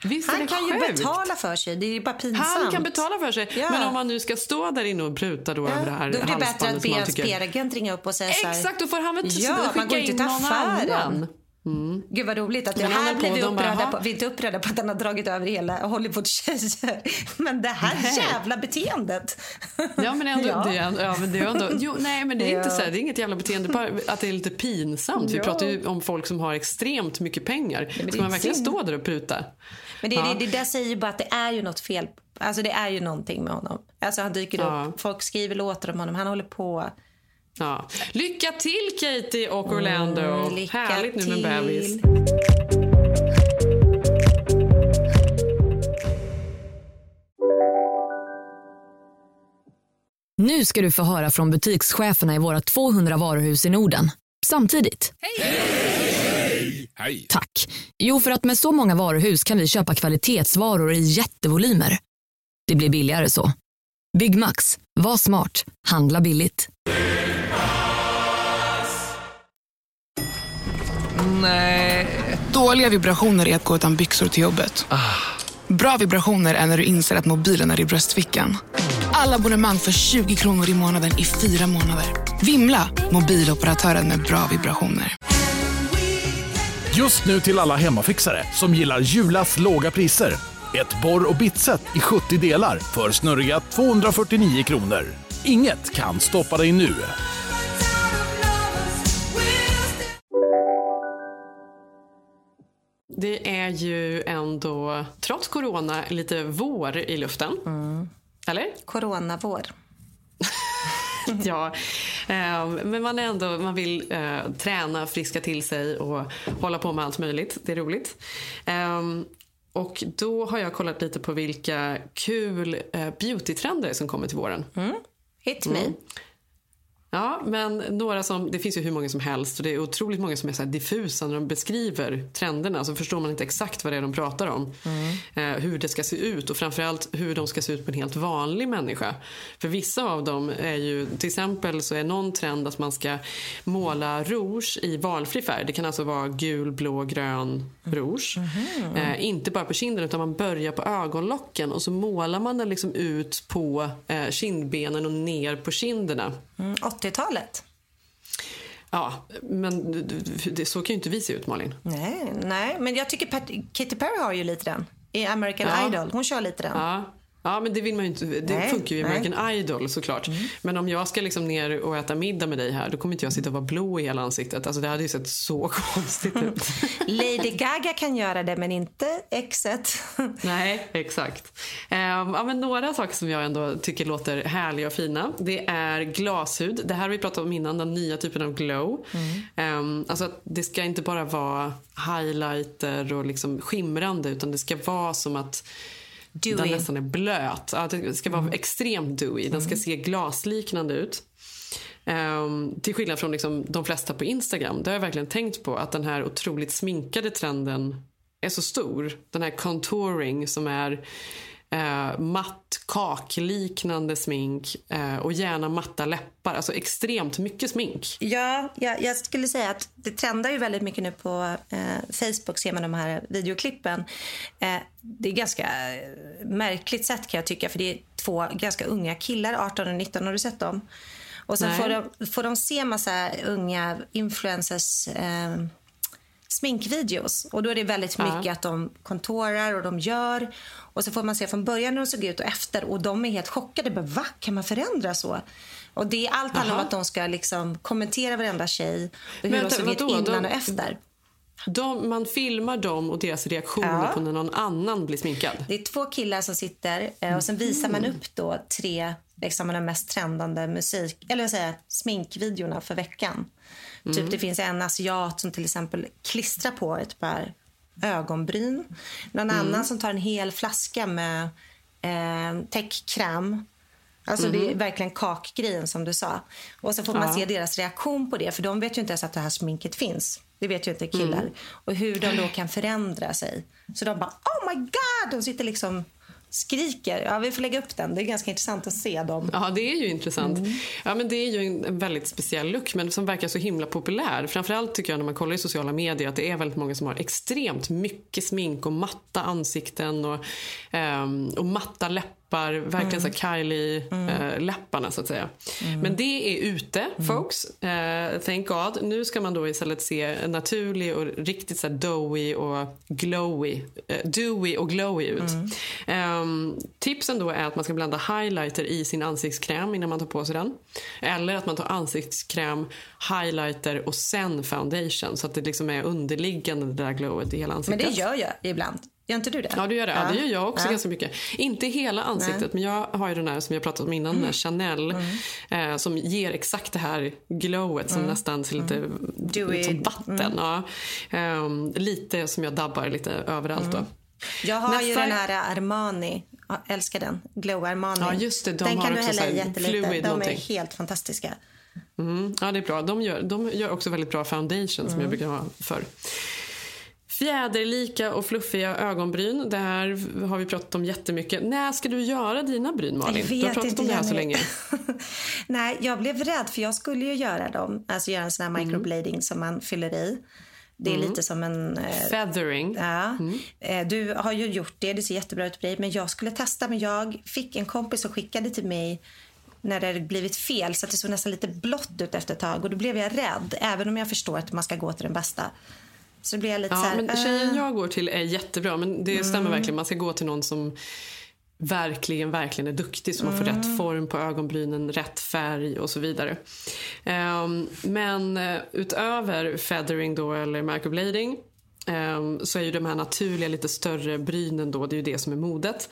Visst han kan sjukt? ju betala för sig. Det är bara pinsamt. Han kan betala för sig. Ja. Men om man nu ska stå där inne och pruta då ja. över det här Då är det bättre att be PR-agent ringa upp och säga så här. Exakt, då får han väl ja, skicka man går inte in till någon annan. Mm. Gud vad roligt att det här blir vi upprörda på. Vi är inte upprörda på att den har dragit över hela Hollywood-tjejer. Men det här nej. jävla beteendet. Ja men ändå, ja. Det, ja, men det är ändå, jo, nej men det är ja. inte så här, det är inget jävla beteende, bara att det är lite pinsamt. Vi pratar ju om folk som har extremt mycket pengar. Ska man verkligen stå där och pruta? Men det, ja. det, det där säger ju bara att det är ju något fel. Alltså det är ju någonting med honom. Alltså han dyker ja. upp, folk skriver låtar om honom, han håller på. Ja. Lycka till Katie och Orlando. Mm, Härligt nu med bebis. Nu ska du få höra från butikscheferna i våra 200 varuhus i Norden. Samtidigt. Hej! Hej! Tack. Jo, för att med så många varuhus kan vi köpa kvalitetsvaror i jättevolymer. Det blir billigare så. Byggmax. Var smart. Handla billigt. Nej. Dåliga vibrationer är att gå utan byxor till jobbet. Ah. Bra vibrationer är när du inser att mobilen är i bröstfickan. Alla abonnemang för 20 kronor i månaden i fyra månader. Vimla! Mobiloperatören med bra vibrationer. Just nu till alla hemmafixare som gillar Julas låga priser. Ett borr och bitset i 70 delar för snurriga 249 kronor. Inget kan stoppa dig nu. Det är ju ändå, trots corona, lite vår i luften. Mm. Eller? Coronavår. ja, Eh, men man, är ändå, man vill eh, träna, friska till sig och hålla på med allt möjligt. Det är roligt. Eh, och då har jag kollat lite på vilka kul eh, beautytrender som kommer till våren. Mm. Hit me. Ja, men några som, det finns ju hur många som helst och det är otroligt många som är så diffusa när de beskriver trenderna. Så förstår man inte exakt vad det är de pratar om. Eh, hur det ska se ut och framförallt hur de ska se ut på en helt vanlig människa. För vissa av dem är ju, till exempel så är någon trend att man ska måla rouge i valfri färg. Det kan alltså vara gul, blå, grön rouge. Eh, inte bara på kinden utan man börjar på ögonlocken och så målar man den liksom ut på eh, kindbenen och ner på kinderna. Mm, 80-talet. Ja, men det, så kan ju inte vi se ut Malin. Nej, nej, men jag tycker Pat Katy Perry har ju lite den. I American Ja. Idol. Hon kör lite den. Ja. Ja, men det vill man ju inte. Det Nej, funkar ju i nej. American Idol såklart. Men om jag ska liksom ner och äta middag med dig här, då kommer inte jag sitta och vara blå i hela ansiktet. Alltså det hade ju sett så konstigt ut. Lady Gaga kan göra det, men inte exet. Nej, exakt. Ehm, ja, men några saker som jag ändå tycker låter härliga och fina. Det är glashud. Det här har vi pratat om innan, den nya typen av glow. Ehm, alltså det ska inte bara vara highlighter och liksom skimrande utan det ska vara som att Dewy. den nästan är blöt. Ja, det ska vara extremt dewy. Den ska se glasliknande ut. Ehm, till skillnad från liksom de flesta på Instagram. Det har jag verkligen tänkt på att den här otroligt sminkade trenden är så stor. Den här contouring som är eh, matt kakliknande smink eh, och gärna matta läppar. Alltså extremt mycket smink. Ja, ja, jag skulle säga att det trendar ju väldigt mycket nu på eh, Facebook, ser man de här videoklippen. Eh, det är ganska eh, märkligt sätt kan jag tycka, för det är två ganska unga killar, 18 och 19, har du sett dem? Och sen Nej. får de, får de se massa unga influencers eh, sminkvideos. Och då är det väldigt Ja. mycket att de kontorar och de gör. Och så får man se från början hur de såg ut och efter. Och de är helt chockade. Bara, Va? Kan man förändra så? Och det, allt handlar om att de ska liksom kommentera varenda tjej. Och hur Men de såg ut innan De- och efter. De, man filmar dem och deras reaktioner Ja. på när någon annan blir sminkad. Det är två killar som sitter eh, och sen visar man upp då tre liksom, de mest trendande musik, eller jag, sminkvideorna för veckan. Mm. Typ det finns en asiat som till exempel klistrar på ett par ögonbryn. Någon Mm. annan som tar en hel flaska med eh, täckkräm. Alltså det är Mhm. verkligen kakgrejen som du sa. Och så får man Ja. se deras reaktion på det. För de vet ju inte ens att det här sminket finns. Det vet ju inte killar. Mm. Och hur de då kan förändra sig. Så de bara oh my god! De sitter liksom skriker. Ja, vi får lägga upp den. Det är ganska intressant att se dem. Ja, det är ju intressant. Mm. Ja, men det är ju en, väldigt speciell look men som verkar så himla populär. Framförallt tycker jag när man kollar i sociala medier att det är väldigt många som har extremt mycket smink och matta ansikten och, ehm, och matta läppar. Verkligen så här Kylie-läpparna så att säga. Men det är ute folks. Eh, thank God. Nu ska man då istället se naturlig och riktigt så doughy och glowy, eh, dewy och glowy ut. Ehm, tipsen då är att man ska blanda highlighter i sin ansiktskräm innan man tar på sig den. Eller att man tar ansiktskräm, highlighter och sen foundation så att det liksom är underliggande det där glowet i hela Men ansiktet. det gör jag ibland. Gör inte du det? Ja, du gör det. Ja. det gör jag också Ja. ganska mycket. Inte hela ansiktet, Nej. men jag har ju den här som jag pratat om innan, här Chanel, eh, som ger exakt det här glowet som Mm. nästan ser lite Dewy. ut som vatten. Mm. Ja. Ehm, lite som jag dabbar lite överallt då. Jag har ju Nästa- den här Armani. Jag älskar den. Glow Armani. Ja, just det. De den har kan du hälla i jättelite. De är någonting. helt fantastiska. Mm, ja, det är bra. De gör, de gör också väldigt bra foundation som Mm. jag brukar ha för. Fjäderlika och fluffiga ögonbryn. Det här har vi pratat om jättemycket. När ska du göra dina bryn, Malin? Du har pratat inte, om det här så länge. Nej, jag blev rädd för jag skulle ju göra dem. Alltså göra en sån här microblading som man fyller i. Det är Mm. lite som en... eh, Feathering. Ja. Eh, Du har ju gjort det, det ser jättebra ut på dig. Men jag skulle testa, men jag fick en kompis som skickade till mig när det blivit fel så att det såg nästan lite blått ut efter ett tag. Och då blev jag rädd, även om jag förstår att man ska gå till den bästa. Så blev jag lite så Ja, här... men tjejen jag går till är jättebra, men det stämmer Mm. verkligen. Man ska gå till någon som verkligen, verkligen är duktig så man får Mm. rätt form på ögonbrynen, rätt färg och så vidare. Ehm, men eh, utöver feathering då eller microblading ehm, så är ju de här naturliga lite större brynen då, det är ju det som är modet.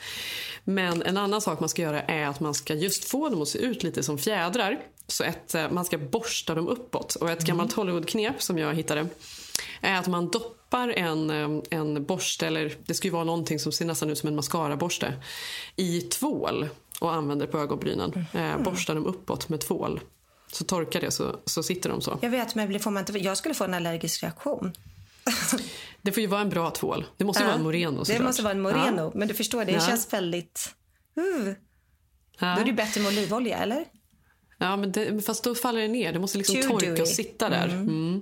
Men en annan sak man ska göra är att man ska just få dem att se ut lite som fjädrar. Så ett, eh, man ska borsta dem uppåt. Och ett gammalt Hollywood-knep som jag hittade är att man doppar en, eh, en borste, eller det ska ju vara någonting som ser nästan ut som en mascaraborste, i tvål och använder på ögonbrynen. Eh, borstar dem uppåt med tvål. Så torkar det så, så sitter de så. Jag vet, men får man inte, jag skulle få en allergisk reaktion. Det får ju vara en bra tvål. Det måste ju vara en Moreno Det såklart. måste vara en Moreno. Ja. Men du förstår, det Ja. känns väldigt... Uh. Då är det bättre med olivolja, eller? Ja, men det, fast då faller det ner. Det måste liksom Too torka och sitta där. Mm.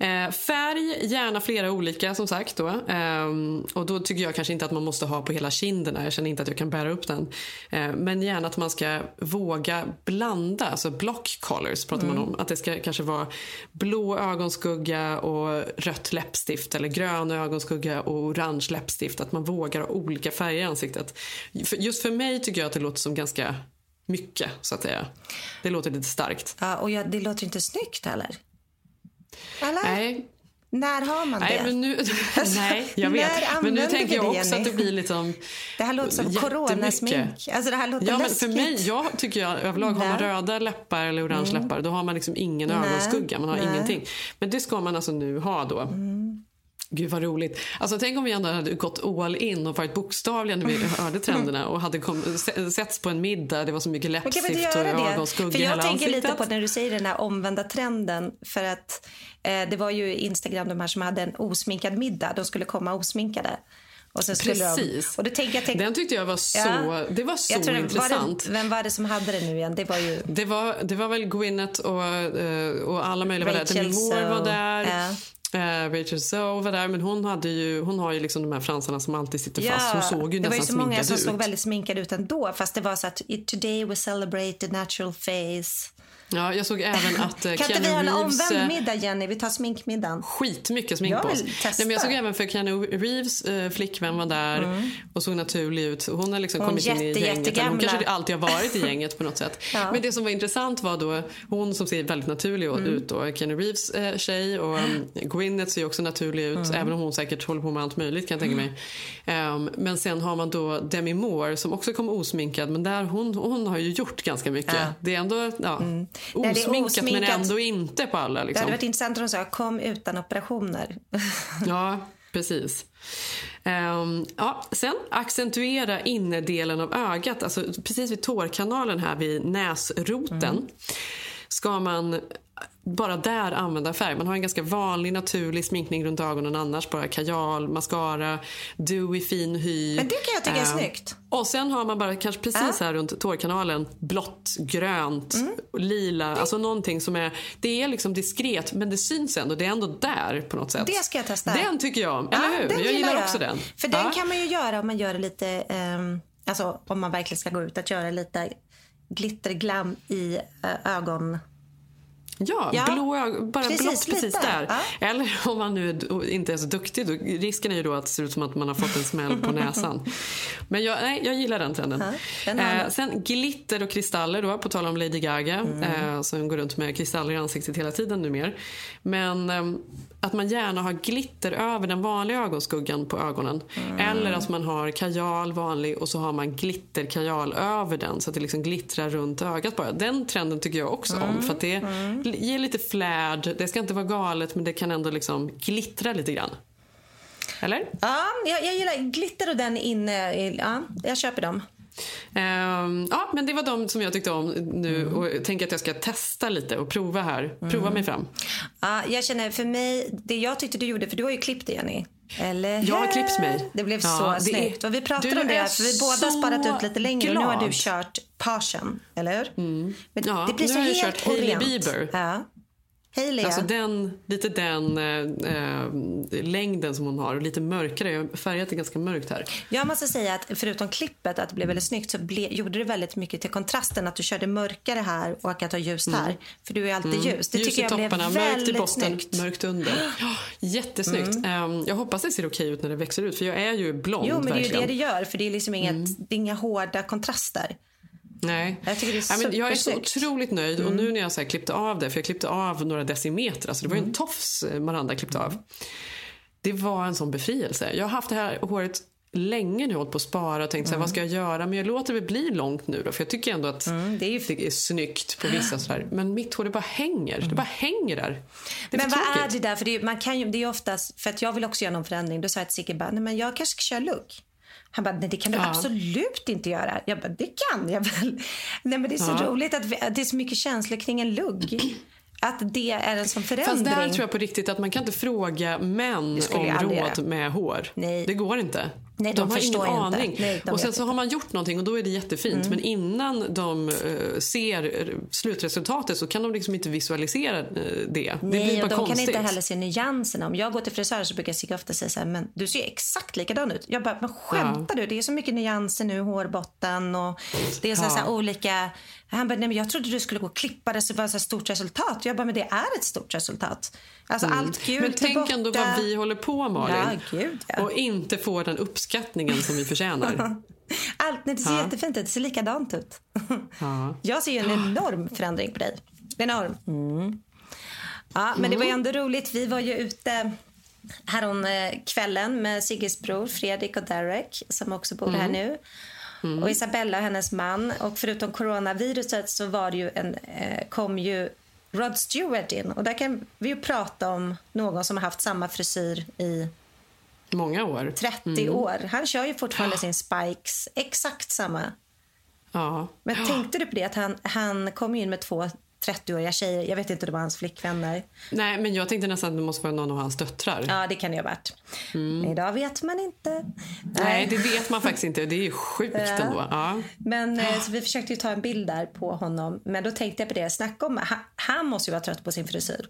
Eh, färg, gärna flera olika som sagt. Då. Ehm, och då tycker jag kanske inte att man måste ha på hela kinderna. Jag känner inte att jag kan bära upp den. Eh, men gärna att man ska våga blanda, alltså block colors pratar man Mm. om. Att det ska kanske vara blå ögonskugga och rött läppstift eller grön ögonskugga och orange läppstift. Att man vågar ha olika färger i ansiktet. Just för mig tycker jag att det låter som ganska mycket, så att säga. Det låter lite starkt. Ja, och jag, det låter inte snyggt heller. Eller? Nej. När har man Nej, det? men nu, nej, jag vet. Men nu tänker jag också att det blir liksom Det här låter som coronasmink. Alltså det här låter Ja, men för mig, jag tycker jag överlag, har man Nej. röda läppar eller orange Mm. läppar, då har man liksom ingen Nej. ögonskugga. Man har Nej. ingenting. Men det ska man alltså nu ha då. Mm. Gud vad roligt. Alltså tänk om vi ändå hade gått all in och varit bokstavliga när vi hörde trenderna och hade kom, se- setts på en middag. Det var så mycket läppstift och ögonskugga i jag hela tänker ansiktet. lite på när du säger den här omvända trenden. För att eh, det var ju Instagram de här som hade en osminkad middag. De skulle komma osminkade. Och sen skulle Precis. De, och då tänker jag, tänk, Den tyckte jag var så, det var så jag tror det- intressant. Var det, vem var det som hade det nu igen? Det var ju... Det var, det var väl Gwyneth och, eh, och alla möjliga var där. Rachel Moore var där. Ja. Eh, Rachel Zoe var där. Men hon, hade ju, hon har ju liksom de här fransarna som alltid sitter fast. Hon såg ju det var ju så många som ut. såg väldigt sminkade ut ändå. Fast det var så att today we celebrate the natural face. Ja, jag såg även att eh, kan inte Keanu vi ha en Reeves... eh, omvänd middag Jenny? Vi tar sminkmiddagen. Skitmycket smink Jag på oss. Nej, men jag såg även för Keanu Reeves eh, flickvän var där och såg naturlig ut. Hon har liksom Mm. Hon kommit in i jätte, gänget. Hon kanske alltid har varit i gänget på något sätt. Ja. Men det som var intressant var då hon som ser väldigt naturlig Mm. ut då, Keanu Reeves eh, tjej och um, Gwyneth ser också naturlig ut. Mm. Även om hon säkert håller på med allt möjligt kan jag tänka mig. Ehm, men sen har man då Demi Moore som också kom osminkad. Men där hon, hon har ju gjort ganska mycket. Ja. Mm. Det är ändå ja, Det är osminkat, men osminkat. ändå inte på alla. Det Liksom. hade varit intressant om de sa kom utan operationer. Ja, precis. Ehm, ja, sen accentuera innerdelen av ögat, alltså precis vid tårkanalen här vid näsroten. Mm. Ska man bara där använda färg. Man har en ganska vanlig naturlig sminkning runt ögonen annars. Bara kajal, mascara, dewy fin hy. Men det kan jag tycka är Ehm, snyggt. Och sen har man bara kanske precis här runt tårkanalen blått, grönt, Mm. lila. Alltså någonting som är, det är liksom diskret men det syns ändå. Det är ändå där på något sätt. Det ska jag testa. Den tycker jag om, eller hur? den Jag gillar också den. För den Ja. kan man ju göra om man gör det lite, ehm, alltså om man verkligen ska gå ut, att göra lite glitterglam i äh, ögon. Ja, Ja, blå bara precis, blått precis lite. där. Ja. Eller om man nu är- inte är så duktig, då, risken är ju då att det ser ut som att man har fått en smäll på näsan. Men jag, nej, jag gillar den trenden. Ja, eh, sen glitter och kristaller då, på tal om Lady Gaga, Mm. eh, som går runt med kristaller i ansiktet hela tiden numera. Men eh, att man gärna har glitter över den vanliga ögonskuggan på ögonen. Mm. Eller att man har kajal vanlig och så har man glitterkajal över den så att det liksom glittrar runt ögat bara. Den trenden tycker jag också Mm. om för att det ger lite flärd. Det ska inte vara galet men det kan ändå liksom glittra lite grann. Eller? Ja, jag, jag gillar glitter och den inne. i- Ja, jag köper dem. Ehm, ja, men det var de som jag tyckte om nu Mm. och jag tänker att jag ska testa lite och prova här. Prova mig fram. Ja, jag känner för mig, det jag tyckte du gjorde, för du har ju klippt det Jenny. Eller Jag har klippt mig. Det blev så det är- snyggt. Och vi pratade om det, är för vi båda sparat ut lite längre. Och nu har du glad. kört passion, eller hur? Men Ja, det blir så helt och Hailey. Bieber. Ja. Hailey, Alltså ja. den, lite den eh, eh, längden som hon har och lite mörkare. Jag har färgat det ganska mörkt här. Jag måste säga att förutom klippet, att det blev väldigt snyggt, så ble, gjorde det väldigt mycket till kontrasten att du körde mörkare här och att du har ljust här. För du är alltid Mm. ljus. Det Ljus tycker jag blev topparna, mörkt i väldigt botten, snyggt. mörkt under. Ja, jättesnyggt. Mm. Ehm, jag hoppas det ser okej ut när det växer ut för jag är ju blond Jo, men det är ju verkligen. det det gör, för det är liksom inget, det är inga hårda kontraster. Nej. Jag tycker det är Ja, men jag är så otroligt nöjd och Mm. nu när jag så klippte av det, för jag klippte av några decimeter, alltså det var ju en tofs eh, Maranda klippte av. Det var en sån befrielse. Jag har haft det här håret länge nu hållit på att spara och tänkt så här, Mm. vad ska jag göra? Men jag låter det bli långt nu då, för jag tycker ändå att Mm, det, är snyggt på vissa sådär. Men mitt hår det bara hänger. Det bara hänger där. Det är Men vad är det där? För det är, man kan ju, det är oftast, för att jag vill också göra någon förändring. Då sa jag till Sigge bara, nej men jag kanske ska köra lugg. Han bara, nej det kan du Ja. absolut inte göra. Jag bara, det kan jag väl. Nej men det är så Ja. roligt att, vi, att det är så mycket känslor kring en lugg. Att det är en sån förändring. Fast där tror jag på riktigt att man kan inte fråga män om råd göra. med hår. Det går inte. Nej, de har ingen aning. Nej, de och sen så har man gjort någonting och då är det jättefint. Mm. Men innan de eh, ser eh, slutresultatet så kan de liksom inte visualisera eh, det. det Nej, blir bara de konstigt. kan inte heller se nyanserna. Om jag går till frisören så brukar Sigge ofta säga så här, men du ser exakt likadan ut. Jag bara, men skämtar du? Det är så mycket nyanser nu, hårbotten och det är så, Ja. så här olika. Han bara, nej men jag trodde du skulle gå och klippa det så det var så här stort resultat. Jag bara, men det är ett stort resultat. Alltså Mm. allt gult Men tänk ändå vad vi håller på Malin. Ja, gud ja. Och inte får den uppskattningen som vi förtjänar. Allt, nej, det ser Ja. jättefint ut. Det ser likadant ut. ja. Jag ser ju en enorm förändring på dig. Enorm. Mm. Ja, men det var ju ändå roligt. Vi var ju ute härom eh, kvällen med Sigges bror Fredrik och Derek som också bor här Mm. nu. Mm. Och Isabella och hennes man. Och förutom coronaviruset så var ju en, eh, kom ju Rod Stewart in. Och där kan vi ju prata om någon som har haft samma frisyr i Många år. 30 Mm. år. Han kör ju fortfarande sin Spikes, exakt samma. Ja. Men tänkte du på det att han, han kom in med två 30-åriga tjejer. Jag vet inte om det var hans flickvänner. Nej, men jag tänkte nästan att det måste vara någon av hans döttrar. Ja, det kan det ju ha varit. Men idag vet man inte. Mm. Nej, det vet man faktiskt inte. Det är ju sjukt Ja. ändå. Ja. Men eh, så vi försökte ta en bild där på honom. Men då tänkte jag på det. Snacka om, han, han måste ju vara trött på sin frisyr.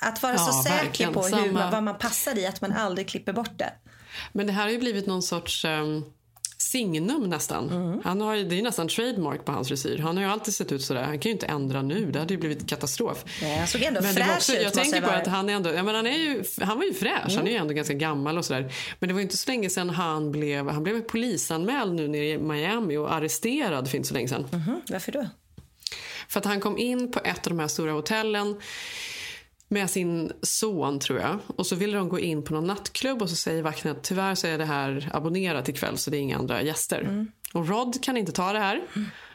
Att vara Ja, så säker verkligen. på hur Samma. man, vad man passar i, att man aldrig klipper bort det. Men det här har ju blivit någon sorts um, signum nästan. Mm. Han har ju, det är nästan trademark på hans frisyr. Han har ju alltid sett ut sådär. Han kan ju inte ändra nu. Det hade ju blivit katastrof. Nej, han såg ändå Men fräsch också, ut. jag tänker på att han är ändå, ja, men han, är ju, han var ju fräsch, han är ju Mm. ändå ganska gammal och sådär. Men det var ju inte så länge sedan han blev, han blev polisanmäld nu nere i Miami och arresterad för inte så länge sedan. Mhm, Varför då? För att han kom in på ett av de här stora hotellen med sin son tror jag. Och så ville de gå in på någon nattklubb och så säger vakten att tyvärr så är det här abonnerat ikväll så det är inga andra gäster. Mm. Och Rod kan inte ta det här.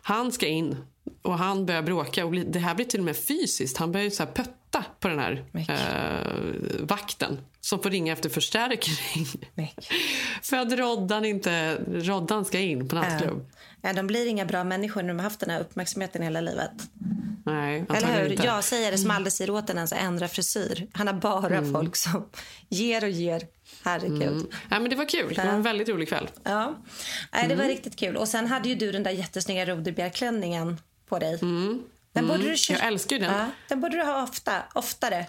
Han ska in och han börjar bråka och det här blir till och med fysiskt. Han börjar ju så här pötta på den här eh, vakten som får ringa efter förstärkning. För att Roddan inte, Roddan ska in på nattklubb. Ja, de blir inga bra människor när de har haft den här uppmärksamheten hela livet. Nej, Eller hur? inte. Jag säger det som aldrig säger åt en ens att ändra frisyr. Han har bara Mm. folk som ger och ger. Herregud. Mm. Ja, men det var kul. Det var en väldigt rolig kväll. Ja, Nej, det var Mm. riktigt kul. Och sen hade ju du den där jättesnygga Rodebjerg-klänningen på dig. Den borde Mm. du köpa. Jag älskar den. Ja, den borde du ha ofta, oftare.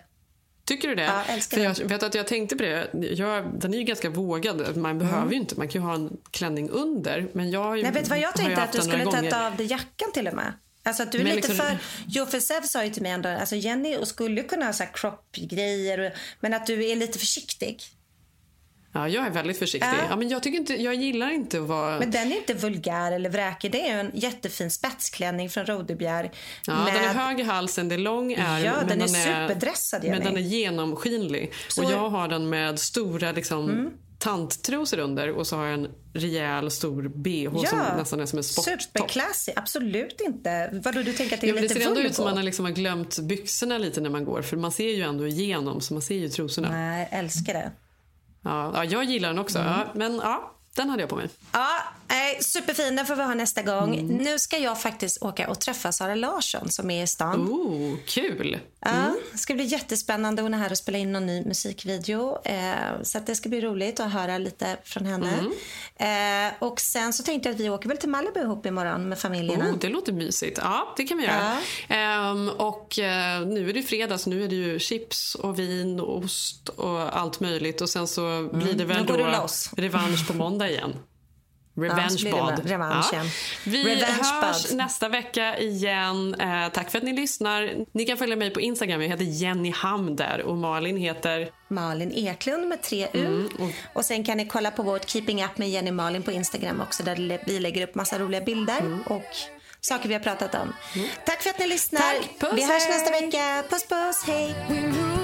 Tycker du det? Ja, älskar För jag vet att jag tänkte på det. Jag, den är ju ganska vågad. Man behöver ju inte. Man kan ju ha en klänning under. Men jag har ju, Nej, vet vad jag tänkte? Att du skulle tagit av dig jackan till och med. Alltså att du är Men lite liksom- för... Jo, för Sev sa ju till mig ändå, alltså Jenny och skulle kunna ha så här crop-grejer, och- men att du är lite försiktig. Ja, jag är väldigt försiktig. Ja. Ja. men jag, tycker inte, jag gillar inte att vara... Men den är inte vulgär eller vräkig. Det är en jättefin spetsklänning från Rodebjer. Ja, Den är hög i halsen, det är lång ärm. Ja, den är superdressad, Jenny. Men den är genomskinlig. Så- Och jag har den med stora liksom, Mm. Tanttrosor under och så har jag en rejäl stor bh som nästan är som en sporttopp. Superklassig. Absolut inte. Vadå, du tänker att det är Ja, men det lite ser ändå ut som man har, liksom har glömt byxorna lite när man går för man ser ju ändå igenom så man ser ju trosorna. Nej, älskar det. Ja, ja, jag gillar den också. Mm. Ja, men ja, den hade jag på mig. Ja, nej, superfin. Den får vi ha nästa gång. Mm. Nu ska jag faktiskt åka och träffa Sara Larsson som är i stan. Oh, kul! Ja, det ska bli jättespännande. Hon är här och spelar in någon ny musikvideo. Eh, så att det ska bli roligt att höra lite från henne. Mm. Eh, och sen så tänkte jag att vi åker väl till Malibu ihop imorgon med familjerna. Oh, det låter mysigt. Ja, det kan vi göra. Ehm, och eh, nu är det fredag så nu är det ju chips och vin och ost och allt möjligt. Och sen så blir det väl då revansch på måndag igen. Ja, så blir Revenge det bad. revansch igen. Vi Revenge hörs nästa vecka igen. Eh, tack för att ni lyssnar. Ni kan följa mig på Instagram. Jag heter Jenny Ham där och Malin heter... Malin Eklund med tre U. Mm, och... sen kan ni kolla på vårt Keeping Up med Jenny Malin på Instagram också där vi lägger upp massa roliga bilder Mm. och saker vi har pratat om. Tack för att ni lyssnar. Tack. Vi hörs nästa vecka. Puss puss, hej!